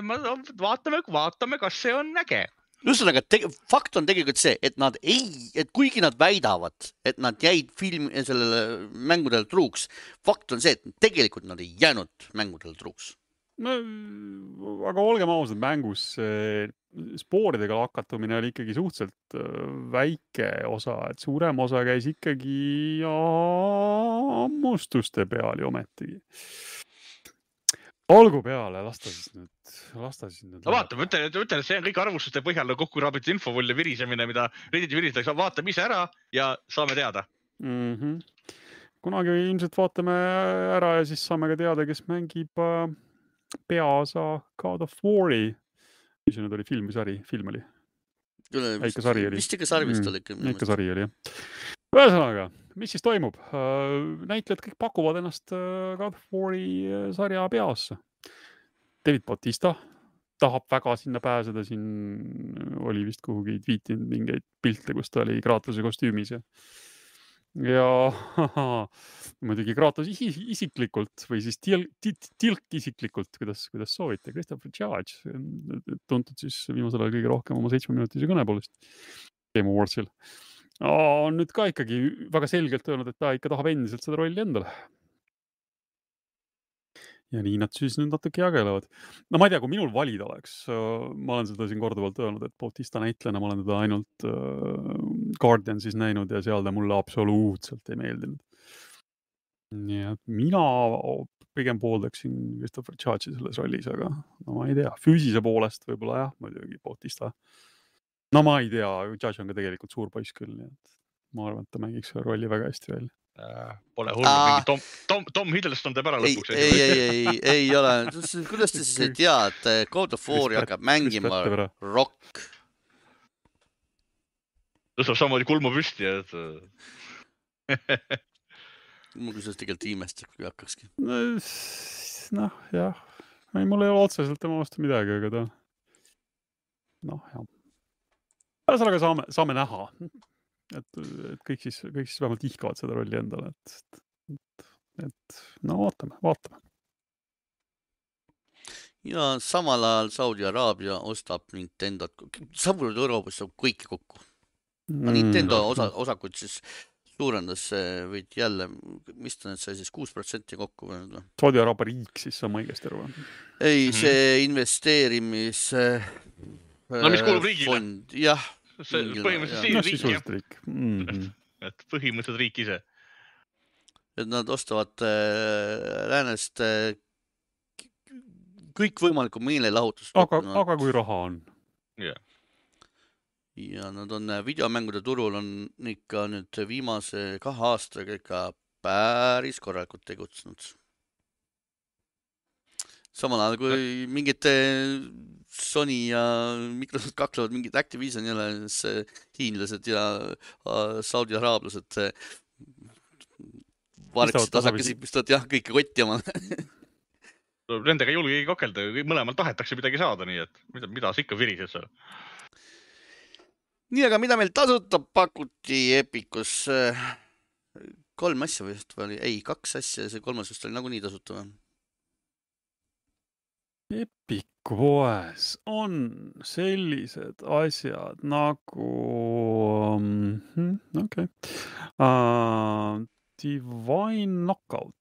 vaatame, vaatame, kas see on äge ühesõnaga, fakt on tegelikult see, et nad ei, et kuigi nad väidavad, et nad jäid film, sellele mängudele truuks, fakt on see, et tegelikult nad ei jäänud mängudele truuks. no aga olgem ausad, mängus spooridega lakatumine oli ikkagi suhteliselt äh, väike osa, et suurem osa käis ikkagi hammustuste peal ju ometigi. Olgu peale, las ta siis nüüd, las ta siis nüüd. no vaata, ma ütlen, ütlen, et see on kõik arvustuste põhjal kokku kraabitud infovull ja virisemine, mida Redditi viristatakse, vaatame ise ära ja saame teada mm. -hmm. kunagi ilmselt vaatame ära ja siis saame ka teada, kes mängib äh, peaosa God of War'i mis see nüüd oli, film või sari, film oli? väike sari oli. vist ikka sari vist mm, oli ikka. ikka sari oli jah. ühesõnaga, mis siis toimub? Äh, näitlejad kõik pakuvad ennast äh, God of War'i äh, sarja peaossa. David Bautista tahab väga sinna pääseda, siin oli vist kuhugi tweetinud mingeid pilte, kus ta oli Kratose kostüümis ja ja muidugi Kratos isiklikult või siis Tilk, Tilk isiklikult, kuidas, kuidas soovite, Christopher Judge, tuntud siis viimasel ajal kõige rohkem oma seitsmeminutise kõne poolest Game Awardsil. On nüüd ka ikkagi väga selgelt öelnud, et ta ikka tahab endiselt seda rolli endale ja nii nad siis nüüd natuke jagelevad. no ma ei tea, kui minul valida oleks, ma olen seda siin korduvalt öelnud, et Bautista näitlejana ma olen teda ainult äh, Guardiansis näinud ja seal ta mulle absoluutselt ei meeldinud. nii et mina pigem pooldaksin Christopher Judge'i selles rollis, aga no ma ei tea, füüsise poolest võib-olla jah, muidugi Bautista. No ma ei tea, Judge on ka tegelikult suur poiss küll, nii et ma arvan, et ta mängiks selle rolli väga hästi välja Äh, pole hullu, mingi Tom, Tom, Tom Hiddleston teeb ära lõpuks. ei, ei, ei, ei, ei ole, kuidas te siis ei tea, et äh, God of War'i hakkab mängima Rock? tõstab samamoodi kulmu püsti, et ma kusjuures tegelikult ei imesta, kui hakkakski. noh, jah, ei, mul ei ole otseselt tema vastu midagi, aga ta, noh, jah. Ühesõnaga saame, saame näha et, et kõik siis, kõik siis vähemalt ihkavad seda rolli endale, et, et, et no vaatame, vaatame. ja samal ajal Saudi Araabia ostab Nintendot, samuti Euroopas saab kõike kokku. no Nintendo mm, osa, osakuid siis suurendas või jälle, mis ta nüüd sai siis kuus protsenti kokku või? Noh. Saudi Araabia riik siis, saan ma õigesti aru või? ei, see mm -hmm. investeerimis. no mis kuulub riigile. jah see põhimõtteliselt no, sisuliselt riik mm. -hmm. et põhimõtteliselt riik ise. et nad ostavad äh, läänest äh, kõikvõimalikku meelelahutust. aga, aga kui raha on yeah.? ja nad on äh, videomängude turul on ikka nüüd viimase kahe aastaga ikka päris korralikult tegutsenud samal ajal kui mingid Sony ja Microsoft kaklevad mingid Activisionile, hiinlased ja Saudi araablased vaatasid tasakesi, pistavad jah, kõike kotti omale Nendega ei julgegi kakelda, mõlemal tahetakse midagi saada, nii et mida, mida sa ikka virised seal. nii, aga mida meil tasuta pakuti Epicus? kolm asja vist või oli, ei, kaks asja ja see kolmas vist oli nagunii tasuta või? Epic poes on sellised asjad nagu mm,, okei okay. uh,, Divine Knockout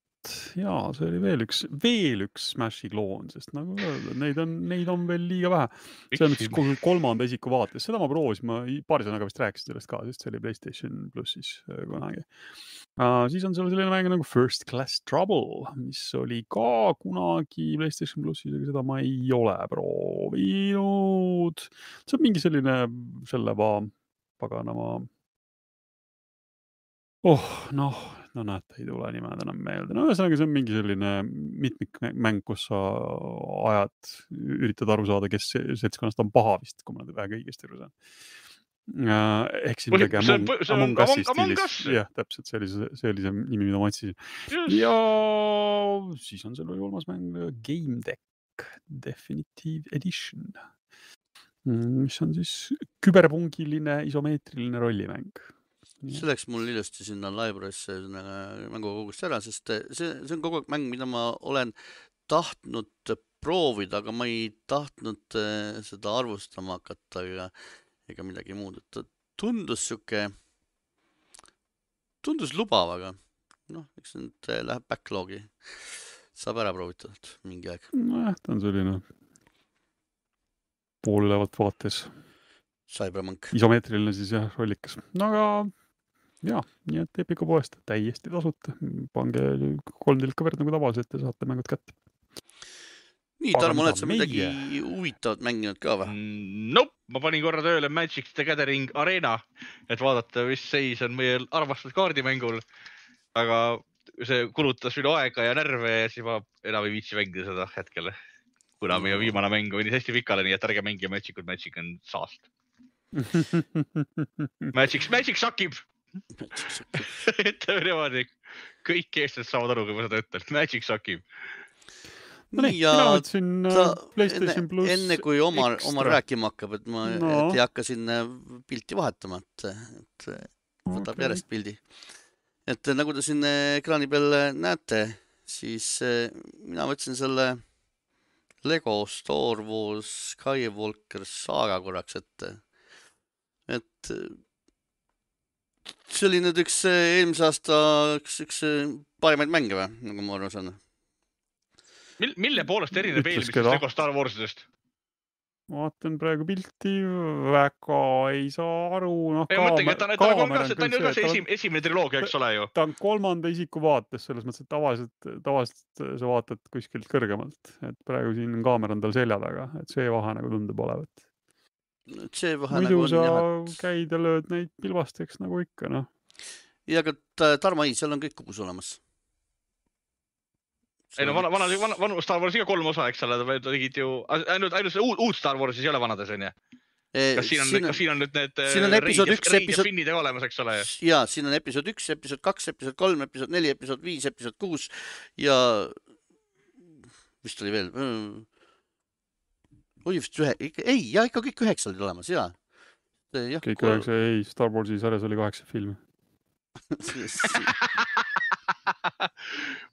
ja see oli veel üks, veel üks Smashi kloon, sest nagu öeldud, neid on, neid on veel liiga vähe. see on siis kolmanda isiku vaates, seda ma proovisin, ma paari sõnaga vist rääkisin sellest ka, sest see oli Playstation plussis äh, kunagi uh,. siis on seal selline mäng nagu First Class Trouble, mis oli ka kunagi Playstation plussis, aga seda ma ei ole proovinud. see on mingi selline, selle va, paganama oh, noh, no näed, ei tule nimed enam meelde, no ühesõnaga, see on mingi selline mitmikmäng, kus sa ajad, üritad aru saada, kes seltskonnast on paha vist, kui ma nüüd väga õigesti aru saan. ehk siis midagi Among, Among Us'i stiilis, jah, täpselt, oli see nimi, mida ma otsisin. ja siis on seal veel kolmas mäng, Game Deck Definitive Edition. Mis on siis küberpungiline isomeetriline rollimäng see läks mul ilusti sinna library'sse mängukogust ära, sest eh, see, see on kogu aeg mäng, mida ma olen tahtnud proovida, aga ma ei tahtnud eh, seda arvustama hakata ega, ega midagi muud, et ta tundus sihuke, tundus lubav, aga noh, eks nüüd eh, läheb backlog'i. saab ära proovitud mingi aeg. nojah, ta on selline poolelevalt vaates. Cyberpunk. isomeetriline siis jah, rollikas. no aga ja, nii et Epiku poest täiesti tasuta. pange kolm tilka verd nagu tavaliselt ja saate mängud kätte. nii, Tarmo, oled sa midagi meie... huvitavat mänginud ka või mm,? Nope, ma panin korra tööle Magic the Gathering Arena, et vaadata, mis seis on meie armastatud kaardimängul. aga see kulutas minu aega ja närve ja siis ma enam ei viitsi mängida seda hetkel. kuna meie viimane mäng venis hästi pikale, nii et ärge mängige Magicut, Magic on saast Magic, Magic sakib ütleme niimoodi, kõik eestlased saavad aru, kui ma seda ütlen, Magic sakib. no nii, ta, äh, Playstation pluss. enne kui Omar, Omar rääkima hakkab, et ma no. et ei hakka siin pilti vahetama, et, et võtab okay. järjest pildi. et nagu te siin ekraani peal näete, siis äh, mina võtsin selle Lego Star Wars Skywalker saaga korraks ette. et see oli nüüd üks eelmise aasta üks, üks parimaid mänge või, nagu ma aru saan? mil-, mille poolest erineb eelmistest Lego Star Warsidest? ma vaatan praegu pilti, väga ei saa aru, noh. ei, mõtlengi, et ta, ta nagu on ka, ta on ju ka see esim, esimene triloogia, eks ole ju. ta on kolmanda isiku vaates, selles mõttes, et tavaliselt, tavaliselt sa vaatad kuskilt kõrgemalt, et praegu siin kaamera on tal selja taga, et see vahe nagu tundub olevat see vahe muidu nagu sa jah, käid ja lööd neid pilbasteks nagu ikka, noh. ja, aga Tarmo, ei, seal on kõik kogus olemas. ei no vana, vana, vana, vanu Star Warsi ka kolm osa, eks ole, tegid ju ainult, ainult see uut, uut Star Warsis ei ole vanades, onju. kas siin on, kas siin on nüüd need siin on episood üks, episood. finnidega olemas, eks ole. ja siin on episood üks, episood kaks, episood kolm, episood neli, episood viis, episood kuus ja vist oli veel oli vist ühe, ei, ja ikka kõik üheksa olid olemas ja. kõik üheksa, ei, Star Warsi sarjas oli kaheksa filmi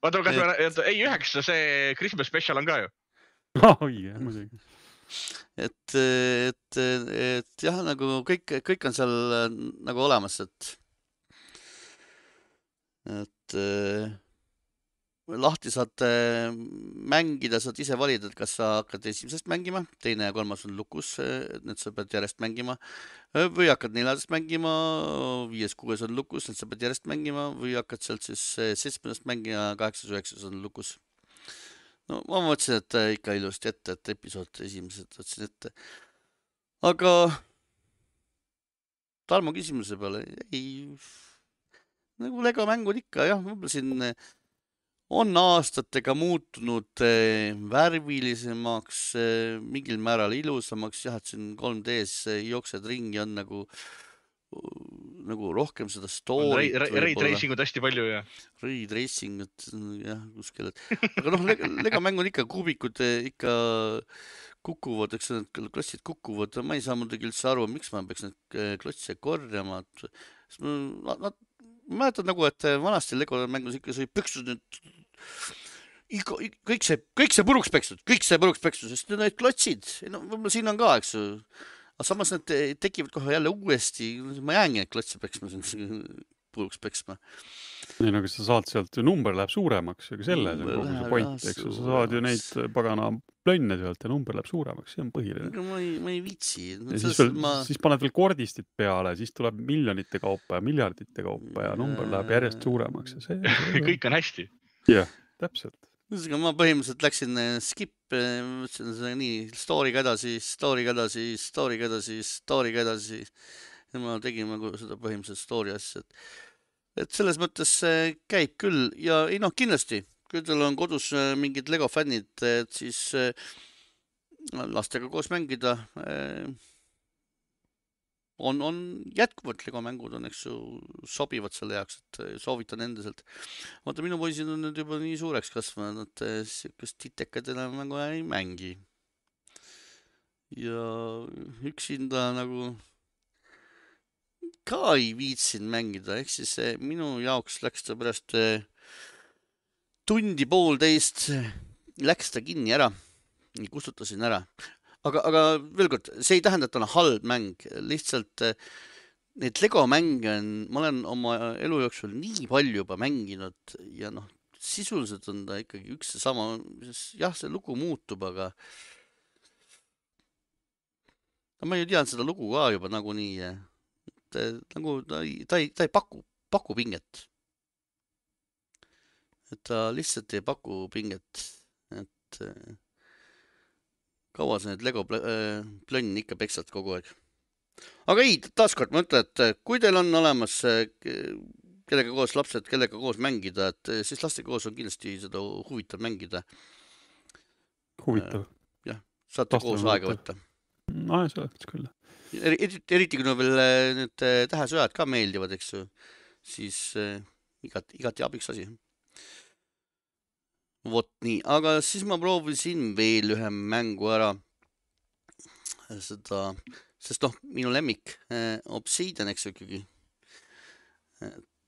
oota, kas me, ei üheksa, see Christmas special on ka ju oi, jah, muidugi. et, et, et jah, nagu kõik, kõik on seal nagu olemas, et, et lahti saad mängida, saad ise valida, et kas sa hakkad esimesest mängima, teine ja kolmas on lukus, need sa pead järjest mängima. või hakkad neljandast mängima, viies-kuues on lukus, need sa pead järjest mängima või hakkad sealt siis seitsmendast mängima, kaheksas-üheksas on lukus. no ma mõtlesin, et ikka ilusti ette, et episood esimesed võtsin ette. aga Tarmo küsimuse peale, ei, nagu Lego mängud ikka jah, võib-olla siin on aastatega muutunud eh, värvilisemaks, eh, mingil määral ilusamaks, jah, et siin 3D-s eh, jooksed ringi, on nagu, nagu rohkem seda story't. Raid racing ut hästi palju ja. Raid racing ut jah, kuskil, et aga noh, Lego mäng on ikka kuubikud ikka kukuvad, eks need klotsid kukuvad, ma ei saa muidugi üldse aru, miks ma peaks neid klotse korjama, et nad ma mäletan nagu, et vanasti Lego mängus ikka sai püksud nüüd iga, kõik see, kõik see puruks pekstud, kõik see puruks pekstud, sest need klotsid, no võib-olla siin on ka, eks ju. aga samas need tekivad kohe jälle uuesti, ma jäängi neid klotse peksma, puruks peksma. ei no aga sa saad sealt ju number läheb suuremaks, ega selles on kogu see point, eks ju, sa saad ju neid pagana plönne sealt ja number läheb suuremaks, see on põhiline. ma ei, ma ei viitsi. ja siis veel ma..., siis paned veel kordistid peale, siis tuleb miljonite kaupa ja miljardite kaupa ja number läheb järjest suuremaks ja see... kõik on hästi. Jah, täpselt. ühesõnaga ma põhimõtteliselt läksin eh, skip, eh, mõtlesin seda nii story'ga edasi, story'ga edasi, story'ga edasi, story'ga edasi. ja ma tegin nagu seda põhimõtteliselt story asja, et, et selles mõttes käib küll ja ei noh, kindlasti kui teil on kodus äh, mingid Lego fännid, et siis äh, lastega koos mängida äh, on, on jätkuvalt Lego mängud on, eks ju, sobivad selle jaoks, et soovitan endiselt. vaata, minu poisid on nüüd juba nii suureks kasvanud, et siukest titekat enam nagu ei mängi. ja üksinda nagu ka ei viitsinud mängida, ehk siis minu jaoks läks ta pärast tundi-poolteist läks ta kinni ära, kustutasin ära. Aga, aga veel kord, see ei tähenda, et on halb mäng, lihtsalt eh, neid Lego mänge on, ma olen oma elu jooksul nii palju juba mänginud ja noh, sisuliselt on ta ikkagi üks ja sama, jah, see lugu muutub, aga no ma ju tean seda lugu ka juba nagunii, et nagu ta ei, ta ei, ta ei paku, paku pinget. et ta lihtsalt ei paku pinget, et kaua sa need Lego äh, plönn ikka peksad kogu aeg. aga ei, taaskord ma ütlen, et kui teil on olemas äh, kellega koos lapsed, kellega koos mängida, et siis lastega koos on kindlasti seda huvitav mängida. huvitav. Jah, saate Tahtame koos aega võtta. nojah, selles mõttes küll. eriti, eriti kui veel need tähesõjad ka meeldivad, eks ju, siis äh, igati, igati abiks asi. Vot nii, aga siis ma proovisin veel ühe mängu ära. seda, sest noh, minu lemmik äh, Obsidian, eks ju ikkagi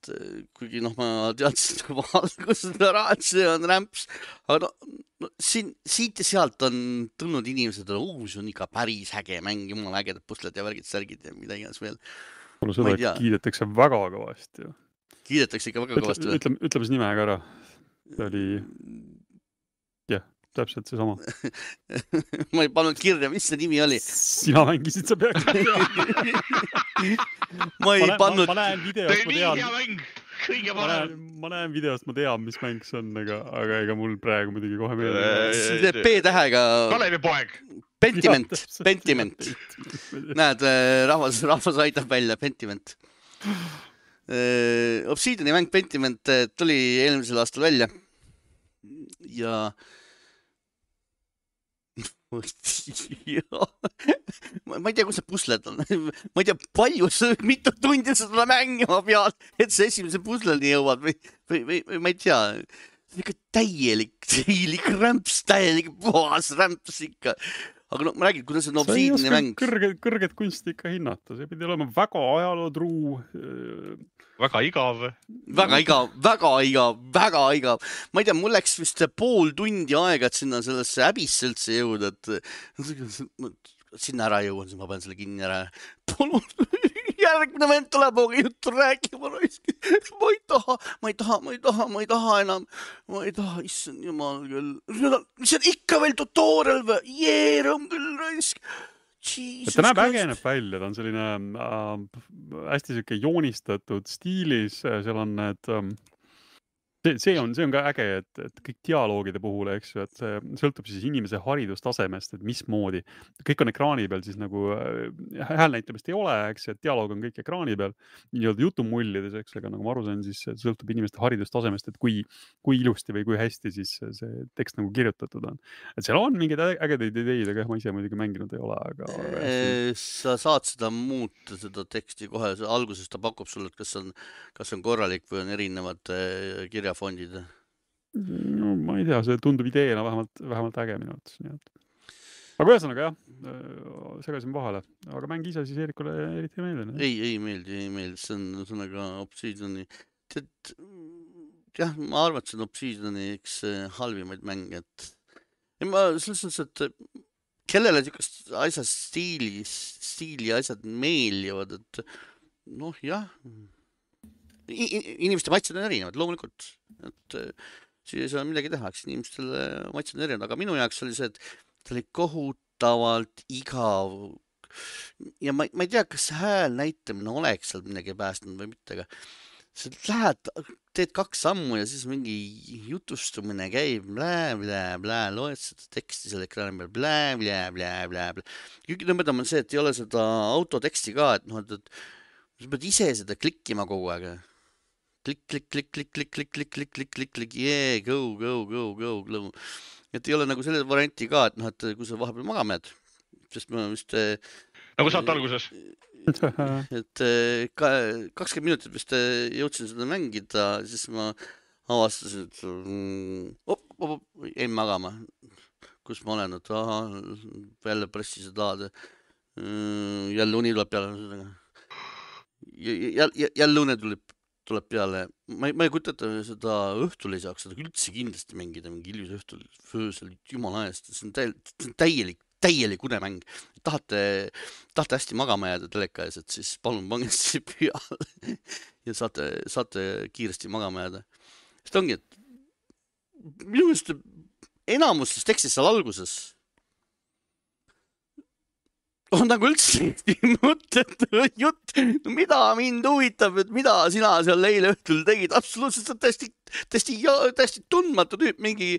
et eh, kuigi noh, ma teadsin juba algusest ära, et see on rämps, aga no, siin, siit ja sealt on tulnud inimesed, oo, see on ikka päris äge mäng, jumala ägedad pusled ja värgid, särgid ja mida iganes veel. mulle seda kiidetakse väga kõvasti ju. kiidetakse ikka väga kõvasti ütleme, ütleme siis nime ka ära. See oli, jah, täpselt seesama ma ei pannud kirja, mis see nimi oli. sina mängisid, sa peaksid teadma ma ei ma pannud. ma näen videost, ma tean. kõige parem. ma näen videost, ma tean, mis mäng see on, aga, aga ega mul praegu muidugi kohe meelde ei tule. B-tähega. Kalevipoeg. Pentiment, Pentiment. näed, äh, rahvas, rahvas aitab välja, Pentiment. Äh, Obsidiani mäng Pentiment äh, tuli eelmisel aastal välja. ja ma ei tea, kus need pusled on ma ei tea, palju, mitu tundi sa seda mängima pead, et sa esimese pusleni jõuad või, või, või, või ma ei tea. ikka täielik, täielik rämps, täielik puhas rämps ikka aga no ma räägin, kuidas see on obsiidne mäng. kõrget, kõrget kunsti ikka hinnata, see pidi olema väga ajalootruu. väga igav. väga igav, väga igav, väga igav. ma ei tea, mul läks vist pool tundi aega, et sinna sellesse häbisse üldse jõuda, et sinna ära jõuan, siis ma panen selle kinni ära. palun järgmine vend tuleb minuga juttu rääkima, ma ei taha, ma ei taha, ma ei taha, ma ei taha enam, ma ei taha, issand jumal küll, mis on ikka veel tutorial või, jee, rõõm küll raisk. ta näeb äge näeb välja, ta on selline äh, hästi sihuke joonistatud stiilis, seal on need äh, see, see on, see on ka äge, et, et kõik dialoogide puhul, eks ju, et see sõltub siis inimese haridustasemest, et mismoodi. kõik on ekraani peal siis nagu äh, hääl näitamist ei ole, eks, et dialoog on kõik ekraani peal nii-öelda jutumullides, eks, aga nagu ma aru sain, siis sõltub inimeste haridustasemest, et kui, kui ilusti või kui hästi siis see tekst nagu kirjutatud on. et seal on mingeid ägedaid ideid, aga jah, ma ise muidugi mänginud ei ole, aga, aga. sa saad seda muuta, seda teksti kohe, alguses ta pakub sulle, et kas on, kas on korralik või on erinevad äh, kirja fondid? no ma ei tea, see tundub ideena vähemalt, vähemalt äge minu arvates, nii et. aga ühesõnaga jah, segasin vahele, aga mäng ise siis Eerikule eriti ei meeldinud? ei, ei meeldi, ei meeldi, see on ühesõnaga Obsidiani, tead jah, ma arvan, et see on Obsidiani üks äh, halvimaid mänge, et ei ma selles suhtes, et kellele niisugust asja stiili, stiili asjad meeldivad, et noh, jah inimeste maitsed on erinevad, loomulikult, et äh, siis ei saa midagi teha, eks inimestel maitsed on erinevad, aga minu jaoks oli see, et ta oli kohutavalt igav. ja ma, ma ei tea, kas hääl näitamine oleks seal midagi päästnud või mitte, aga sa lähed, teed kaks sammu ja siis mingi jutustumine käib blä-blä-blä, loed seda teksti seal ekraani peal blä-blä-blä-blä-blä. kõige nõmedam on see, et ei ole seda autoteksti ka, et noh, et, et sa pead ise seda klikkima kogu aeg klikk, klikk, klikk, klikk, klikk, klikk, klikk, klikk, klikk, klikk, klikk, jee, go, go, go, go, go. et ei ole nagu selle varianti ka, et noh, et kui sa vahepeal magama jääd, sest ma vist. nagu saate alguses. et ka kakskümmend minutit vist jõudsin seda mängida, siis ma avastasin, et mm, op, op, op, jäin magama. kus ma olen, et ahah, jälle pressisid lahad. jälle uni tuleb peale. jälle une tuleb tuleb peale, ma ei, ma ei kujuta ette, seda õhtul ei saaks seda üldse kindlasti mängida, mingi hiljuse õhtul, öösel, jumala eest, see on täielik, see on täielik, täielik unemäng. tahate, tahate hästi magama jääda teleka ees, et siis palun pange see peale ja saate, saate kiiresti magama jääda. sest ongi, et minu meelest enamus sellest tekstist seal alguses on nagu üldse mõttetu jutt, mida mind huvitab, et mida sina seal eile õhtul tegid, absoluutselt täiesti, täiesti, täiesti tundmatu tüüp, mingi,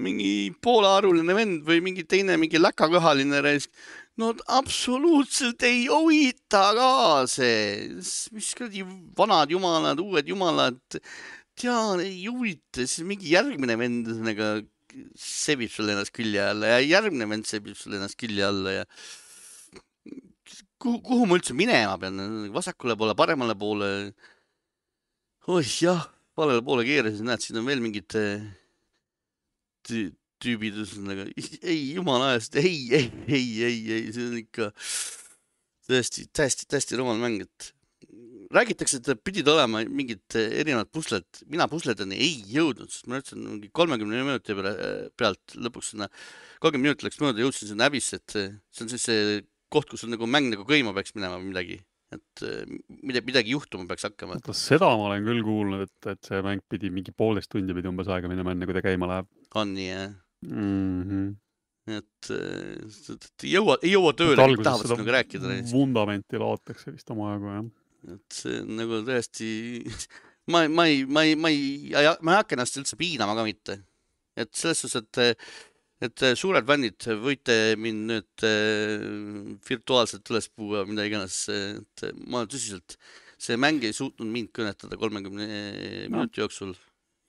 mingi poolearuline vend või mingi teine, mingi läkaköhaline reis. no absoluutselt ei huvita ka see, mis kuradi vanad jumalad, uued jumalad, tean, ei huvita, siis mingi järgmine vend ühesõnaga sebib sulle ennast külje alla ja järgmine vend sebib sulle ennast külje alla ja kuhu, kuhu ma üldse minema pean, vasakule poole, paremale poole? oih jah, valele poole keerasin, näed, siin on veel mingid äh, tüübid, ühesõnaga ei, jumala eest, ei, ei, ei, ei, ei, see on ikka tõesti täiesti, täiesti rumal mäng, et räägitakse, et pidid olema mingid erinevad pusled, mina pusledeni ei jõudnud, sest ma ütlesin mingi kolmekümne minuti peale, pealt lõpuks sinna, kolmkümmend minutit läks mööda, jõudsin sinna häbisse, et see on siis see koht, kus on nagu mäng nagu käima peaks minema või midagi, et äh, midagi, midagi juhtuma peaks hakkama. seda ma olen küll kuulnud, et, et see mäng pidi mingi poolteist tundi pidi umbes aega minema, enne kui ta käima läheb. on nii, jah mm? -hmm et, äh, et ei jõua, ei jõua tööle, tahavad sinuga rääkida. vundamenti laotakse vist omajagu, jah. et see on nagu tõesti ma, ma ei, ma ei, ma ei, ma ei hakka ennast üldse piinama ka mitte. et selles suhtes, et et äh, suured fännid, võite mind nüüd äh, virtuaalselt üles puua, mida iganes, et ma tõsiselt, see mäng ei suutnud mind kõnetada kolmekümne no. minuti jooksul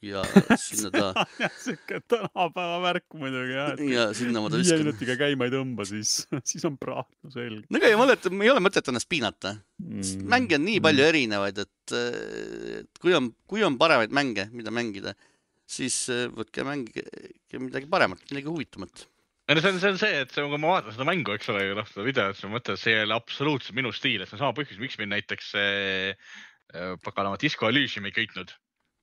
ja sinna ta sihuke tänapäeva värk muidugi jah. ja sinna ma ta viskan. viie minutiga käima ei tõmba, siis, siis on praak, no selge. no ega ei mõtet, ei ole mõtet ennast piinata mm.. mänge on nii palju mm. erinevaid, et, et kui on, kui on paremaid mänge, mida mängida siis äh, võtke mängige midagi paremat, midagi huvitavat. ei no see on, see on see, et kui ma vaatan seda mängu, eks ole, noh seda videot, siis ma mõtlen, et see ei ole absoluutselt minu stiil, et see on sama põhjus, miks mind näiteks äh, paganama Disco Elysium ei köitnud.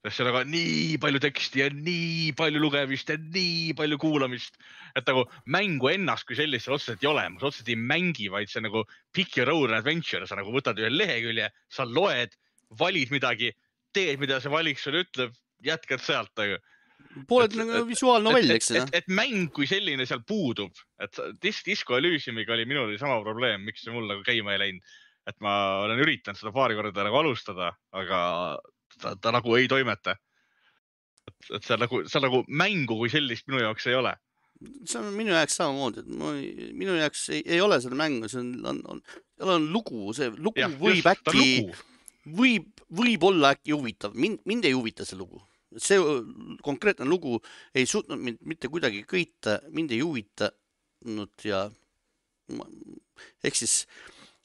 sest seal on nii palju teksti ja nii palju lugemist ja nii palju kuulamist, et nagu mängu ennast kui sellist seal otseselt ei ole, ma otseselt ei mängi, vaid see nagu pick your own adventure, sa nagu võtad ühe lehekülje, sa loed, valid midagi, teed, mida see valik sulle ütleb jätkad sealt, aga. pooled nagu visuaalnovell, eks ju. et mäng kui selline seal puudub, et dis Disco Elysiumiga oli minul oli sama probleem, miks see mul nagu käima ei läinud. et ma olen üritanud seda paari korda nagu alustada, aga ta, ta nagu ei toimeta. et, et seal nagu, seal nagu mängu kui sellist minu jaoks ei ole see on minu jaoks samamoodi, et ma, minu jaoks ei, ei ole seda mängu, see on, on, on, seal on lugu, see lugu ja, võib just, äkki, võib, võib olla äkki huvitav, mind, mind ei huvita see lugu see konkreetne lugu ei suutnud mind mitte kuidagi köita, mind ei huvitanud ja ehk siis,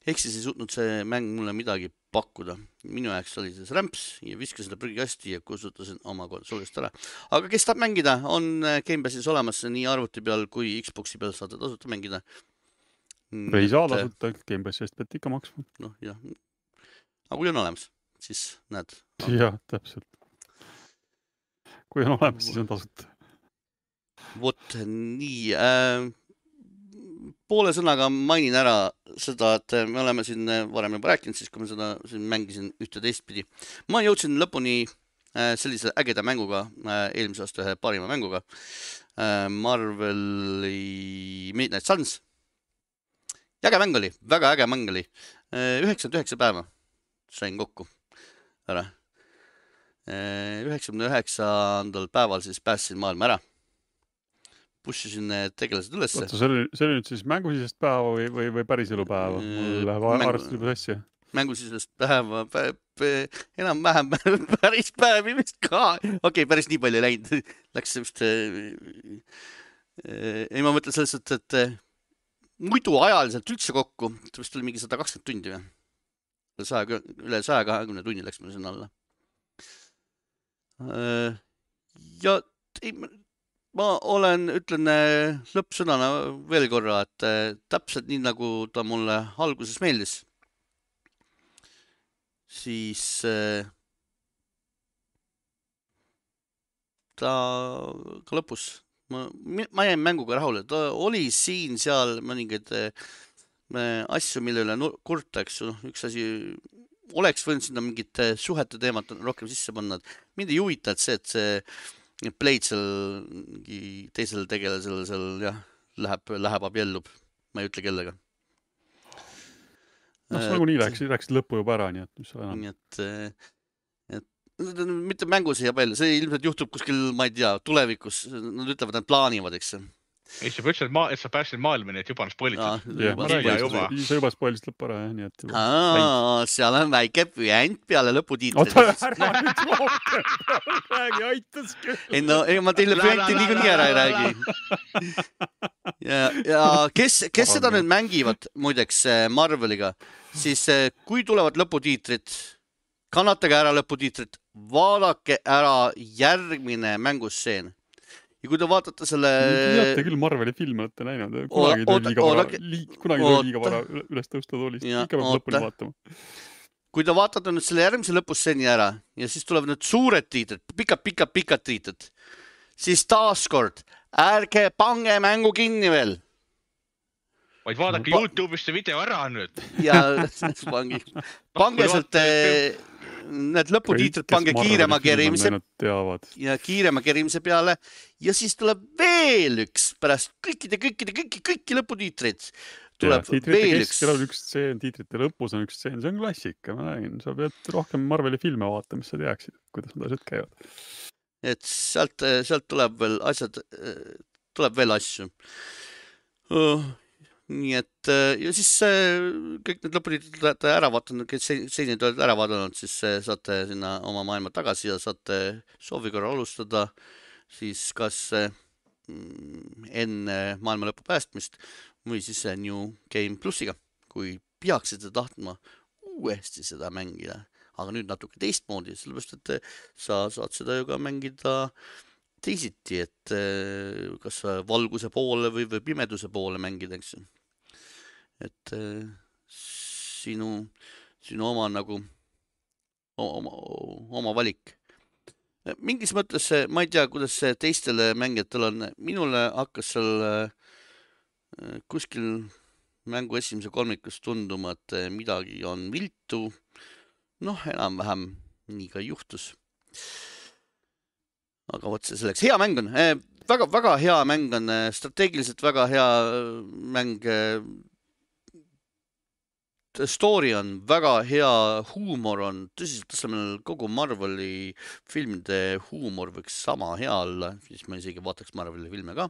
ehk siis ei suutnud see mäng mulle midagi pakkuda. minu jaoks oli see rämps ja viskasin ta prügikasti ja kustutasin oma konsoolist ära. aga kes tahab mängida, on Gamepassis olemas nii arvuti peal kui Xbox'i peal saate tasuta mängida. ei saa tasuta, Gamepassi eest peate ikka maksma. noh, jah. aga kui on olemas, siis näed. jah, täpselt kui on olemas, siis on tasuta. vot nii äh,. poole sõnaga mainin ära seda, et me oleme siin varem juba rääkinud, siis kui ma seda siin mängisin ühte teistpidi. ma jõudsin lõpuni äh, sellise ägeda mänguga äh,, eelmise aasta ühe parima mänguga äh,. Marveli Midnight Suns. äge mäng oli, väga äge mäng oli. Äh, üheksakümmend üheksa päeva sain kokku ära üheksakümne üheksandal päeval siis päästsin maailma ära. Push isin need tegelased ülesse. oota, see oli, see oli nüüd siis mängusisest päeva või, või, või päriselu päeva? mul läheb arvestus juba sassi. mängusisest päeva pä,, enam-vähem päris päevi vist ka. okei okay,, päris nii palju ei läinud. Läks vist äh,, äh, ei, ma mõtlen selles suhtes, et äh, muidu ajaliselt üldse kokku, vist oli mingi sada kakskümmend tundi või? saja, üle saja kahekümne tunni läks mul sinna alla ja ei, ma olen, ütlen äh, lõppsõnana veel korra, et äh, täpselt nii, nagu ta mulle alguses meeldis, siis ta ka lõpus, ma, ma jäin mänguga rahule, ta oli siin-seal mõningaid asju, mille üle kurta, eks ju, noh, üks asi oleks võinud sinna mingit suhete teemat rohkem sisse panna, et mind ei huvita, et see, et see Blade seal mingi teisel tegelasel seal jah, läheb, läheb abiellub, ma ei ütle kellega. noh, sa nagunii läksid, läksid lõppu juba ära, nii et mis sa enam. nii et, et mitte mängus ei jää välja, see ilmselt juhtub kuskil, ma ei tea, tulevikus, nad ütlevad, nad plaanivad, eks ei, sa ütlesid, et ma, sa päästsid maailma, nii et juba on spoilitud. sa juba spoilisid lõppu ära, jah, nii et juba. seal on väike püent peale lõputiitrit. oota, ära nüüd rohkem räägi, aitaski. ei no, ei ma teile püenti niikuinii ära ei räägi. ja, ja kes, kes seda nüüd mängivad, muideks äh, Marveliga, siis äh, kui tulevad lõputiitrid, kannatage ära lõputiitrid, vaadake ära järgmine mängustseen ja kui te vaatate selle. teate küll, Marveli filme olete näinud, kunagi ei tohi liiga vara, kunagi ei tohi liiga vara üles tõusta toolist, ikka peab lõpuni vaatama. kui te vaatate nüüd selle järgmise lõpustseni ära ja siis tulevad need suured tiitrid, pikad-pikad-pikad tiitrid, siis taaskord ärge pange mängu kinni veel vaid vaadake pa Youtube'ist see video ära nüüd. ja pange, pange sealt need lõputiitrid pange kiirema kerimise ja kiirema kerimise peale ja siis tuleb veel üks pärast kõikide, kõikide, kõiki, kõiki lõputiitreid tuleb ja, veel üks. üks stseen, tiitrite lõpus on üks stseen, see on klassika, ma räägin, sa pead rohkem Marveli filme vaatama, siis sa teaksid, kuidas need asjad käivad. et sealt, sealt tuleb veel asjad, tuleb veel asju nii et äh, ja siis äh, kõik need lõpuni olete ära vaadanud, kes te olete ära vaadanud, siis äh, saate sinna oma maailma tagasi ja saate soovi korral alustada siis kas mm, enne maailma lõpu päästmist või siis New Game plussiga, kui peaksite tahtma uuesti seda mängida, aga nüüd natuke teistmoodi, sellepärast et sa saad seda ju ka mängida teisiti, et kas valguse poole või, või pimeduse poole mängida, eks ju et äh, sinu, sinu oma nagu, oma, oma valik. mingis mõttes see, ma ei tea, kuidas see teistele mängijatele on, minule hakkas seal äh, kuskil mängu esimese kolmikus tunduma, et äh, midagi on viltu. noh, enam-vähem nii ka juhtus. Aga vot see selleks, hea mäng on. Väga-väga hea mäng on, strateegiliselt väga hea mäng story on väga hea, huumor on tõsiselt tasemel, kogu Marveli filmide huumor võiks sama hea olla, siis ma isegi vaataks Marveli filme ka.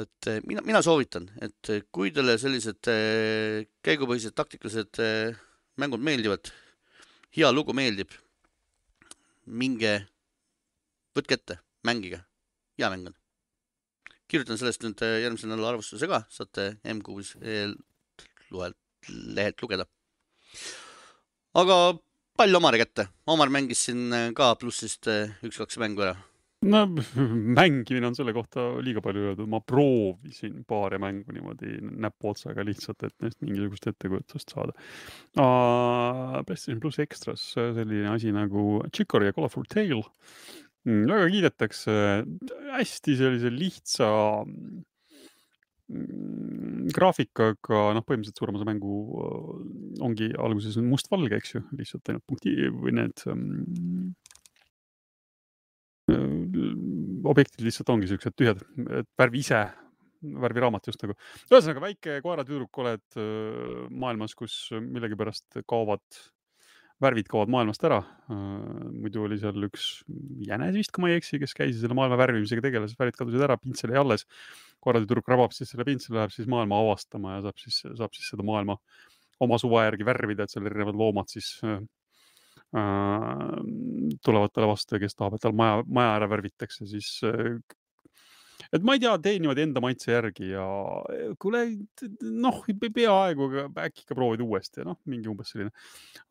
et mina, mina soovitan, et kui teile sellised käigupõhised taktikalised mängud meeldivad, hea lugu meeldib, minge, võtke ette, mängige, hea mäng on. Kirjutan sellest nüüd järgmise nädala arvustuse ka, saate M6 lugelt, lehelt lugeda. aga pall Omari kätte, Omar mängis siin äh, ka plussist äh, üks-kaks mängu ära no mängimine on selle kohta liiga palju öeldud, ma proovisin paari mängu niimoodi näpuotsaga lihtsalt, et neist mingisugust ettekujutust saada uh,. PlayStation pluss Extras selline asi nagu Chicory ja Colorful Tale mm,. väga kiidetakse, hästi sellise lihtsa Mm, graafikaga, noh, põhimõtteliselt suurem osa mängu äh, ongi alguses mustvalge, eks ju, lihtsalt ainult punkti või need um, objektid lihtsalt ongi siuksed tühjad, värv ise, värviraamat just nagu. ühesõnaga väike koeratüdruk oled äh, maailmas, kus millegipärast kaovad, värvid kaovad maailmast ära. muidu oli seal üks jänes vist, kui ma ei eksi, kes käis selle maailma värvimisega tegeles, värvid kadusid ära, pintsel jäi alles korralditüdruk rabab siis selle pintsli, läheb siis maailma avastama ja saab siis, saab siis seda maailma oma suva järgi värvida, et seal erinevad loomad siis äh, äh, tulevad talle vastu ja kes tahab, et tal maja, maja ära värvitakse, siis äh, et ma ei tea, teen niimoodi enda maitse järgi ja kuule, noh, peaaegu, aga äkki ikka proovid uuesti, noh, mingi umbes selline.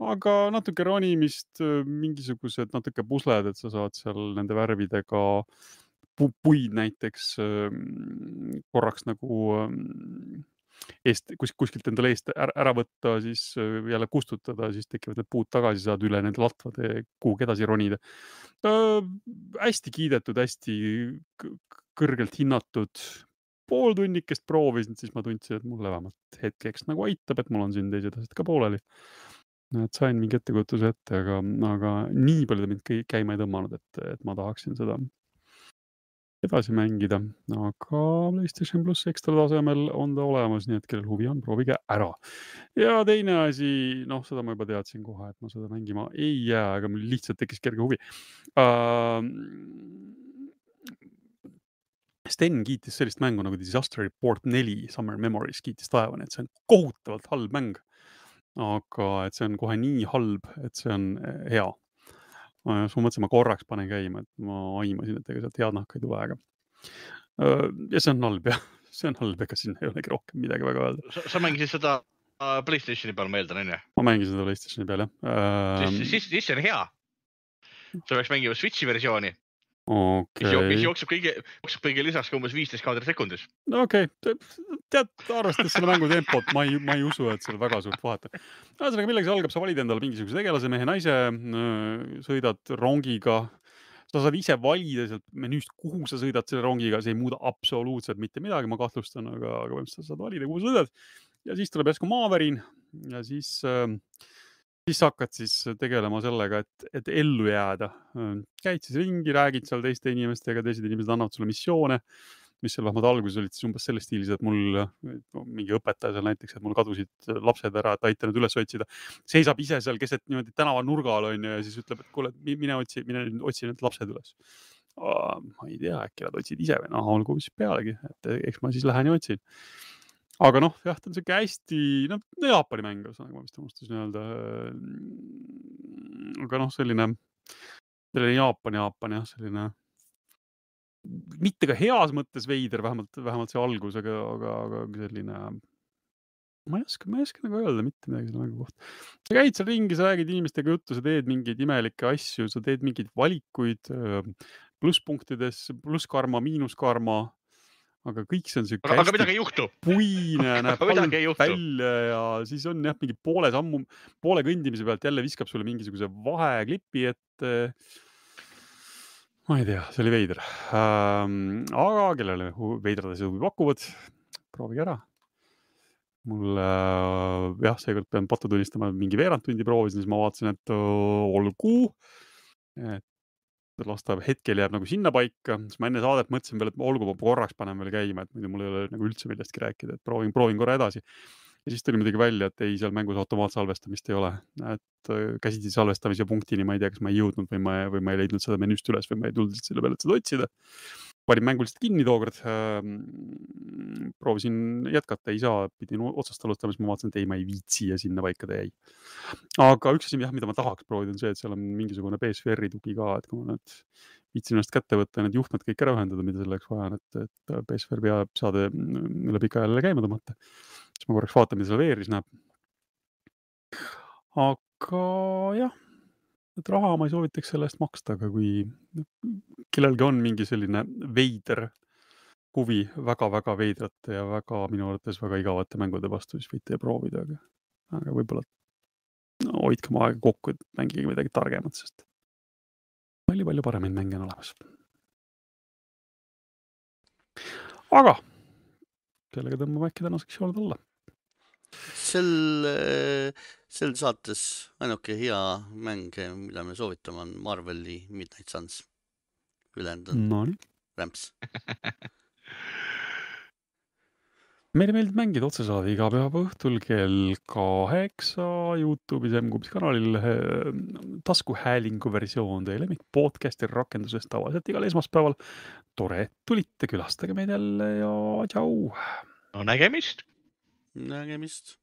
aga natuke ronimist, mingisugused natuke pusled, et sa saad seal nende värvidega äh, puid näiteks korraks nagu eest, kus, kuskilt endale eest ära, ära võtta, siis äh, jälle kustutada, siis tekivad need puud tagasi, saad üle nende latvade kuhugi edasi ronida äh,. hästi kiidetud, hästi kõrgelt hinnatud. pool tunnikest proovisin, siis ma tundsin, et mulle vähemalt hetkeks nagu aitab, et mul on siin teised asjad ka pooleli et sain mingi ettekujutuse ette, aga, aga nii palju ta mind käima ei tõmmanud, et, et ma tahaksin seda edasi mängida, aga PlayStation pluss ekstra tasemel on ta olemas, nii et kellel huvi on, proovige ära. ja teine asi, noh, seda ma juba teadsin kohe, et ma seda mängima ei jää, aga mul lihtsalt tekkis kerge huvi uh,. Sten kiitis sellist mängu nagu Disaster Report neli Summer Memories kiitis taevani, et see on kohutavalt halb mäng. aga et see on kohe nii halb, et see on eh, hea ma mõtlesin, ma korraks panen käima, et ma aimasin, et ega sealt head nahka ei tule, aga. ja see on halb jah, see on halb, ega siin ei olegi rohkem midagi väga öelda. sa mängisid seda äh, Playstationi peal, ma eeldan, onju? ma mängisin seda Playstationi peal jah ähm.... siis, siis, siis see on hea. sa peaks mängima Switch'i versiooni okay.. mis jookseb kõige, jookseb kõige lisaks ka umbes viisteist kaadrit sekundis. no okei okay., tead, arvestades selle mängu tempot, ma ei, ma ei usu, et seal väga suurt vahet on. ühesõnaga, millega see algab, sa valid endale mingisuguse tegelase, mehe, naise, sõidad rongiga sa saad ise valida sealt menüüst, kuhu sa sõidad selle rongiga, see ei muuda absoluutselt mitte midagi, ma kahtlustan, aga, aga põhimõtteliselt sa saad valida, kuhu sa sõidad. ja siis tuleb järsku maavärin ja siis äh, siis hakkad siis tegelema sellega, et, et ellu jääda. käid siis ringi, räägid seal teiste inimestega, teised inimesed annavad sulle missioone, mis seal vähemalt alguses olid siis umbes selles stiilis, et mul mingi õpetaja seal näiteks, et mul kadusid lapsed ära, et aita need üles otsida. seisab ise seal keset niimoodi tänavanurgal onju ja siis ütleb, et kuule, mine otsi, mine otsi need lapsed üles. ma ei tea, äkki nad otsivad ise või noh, olgu siis pealegi, et eks ma siis lähen ja otsin aga noh, jah, ta on sihuke hästi, noh, Jaapani mäng, ühesõnaga ma vist unustasin öelda. aga noh, selline, selline Jaapan, Jaapan jah, selline mitte ka heas mõttes veider, vähemalt, vähemalt see algus, aga, aga, aga selline. ma ei oska, ma ei oska nagu öelda mitte midagi selle mängu kohta. sa käid seal ringi, sa räägid inimestega juttu, sa teed mingeid imelikke asju, sa teed mingeid valikuid plusspunktides, plusskarma, miinuskarma aga kõik see on siuke. aga midagi ei juhtu. puine näeb halb välja ja siis on jah, mingi poole sammu, poole kõndimise pealt jälle viskab sulle mingisuguse vaheklipi ette. ma ei tea, see oli veider ähm,. aga kellele veidrad asjad huvi pakuvad, proovige ära. mul äh, jah, seekord pean pattu tunnistama, mingi veerand tundi proovisin, siis ma vaatasin, et äh, olgu. et las ta hetkel jääb nagu sinnapaika, siis ma enne saadet mõtlesin veel, et olgu, ma korraks panen veel käima, et muidu mul ei ole nagu üldse millestki rääkida, et proovin, proovin korra edasi. ja siis tuli muidugi välja, et ei, seal mängus automaatsalvestamist ei ole, et äh, käsitsi salvestamise punktini ma ei tea, kas ma ei jõudnud või ma, või ma ei leidnud seda menüüst üles või ma ei tulnud selle peale, et seda otsida panin mängu lihtsalt kinni tookord ähm,. proovisin jätkata, ei saa, pidin otsast alustama, siis ma vaatasin, et ei, ma ei viitsi ja sinna paika ta jäi. aga üks asi jah, mida ma tahaks proovida, on see, et seal on mingisugune BSVR-i tugi ka, et kui ma nüüd viitsin ennast kätte võtta need juhtmed kõik ära ühendada, mida selleks vaja on, et, et BSVR peab saade üle pika jälle käima tõmmata. siis ma korraks vaatan, mida seal VR-is näeb. aga jah et raha ma ei soovitaks selle eest maksta, aga kui kellelgi on mingi selline veider huvi väga-väga veidrate ja väga minu arvates väga igavate mängude vastu, siis võite proovida, aga, aga võib-olla no, hoidke oma aega kokku, et mängige midagi targemat, sest palju-palju paremaid mänge on olemas. aga kellega tõmbame äkki tänaseks jooned alla? Sel, sel saates ainuke hea mäng, mida me soovitame, on Marveli Midnight Suns. ülejäänud on no, rämps meile meeldib mängida otsesaade iga pühapäeva õhtul kell kaheksa Youtube'is M-Kuubis kanalil. taskuhäälingu versioon teie lemmik podcast'i rakenduses tavaliselt igal esmaspäeval. tore, et tulite, külastage meid jälle ja tšau. no nägemist. Lange er Mist.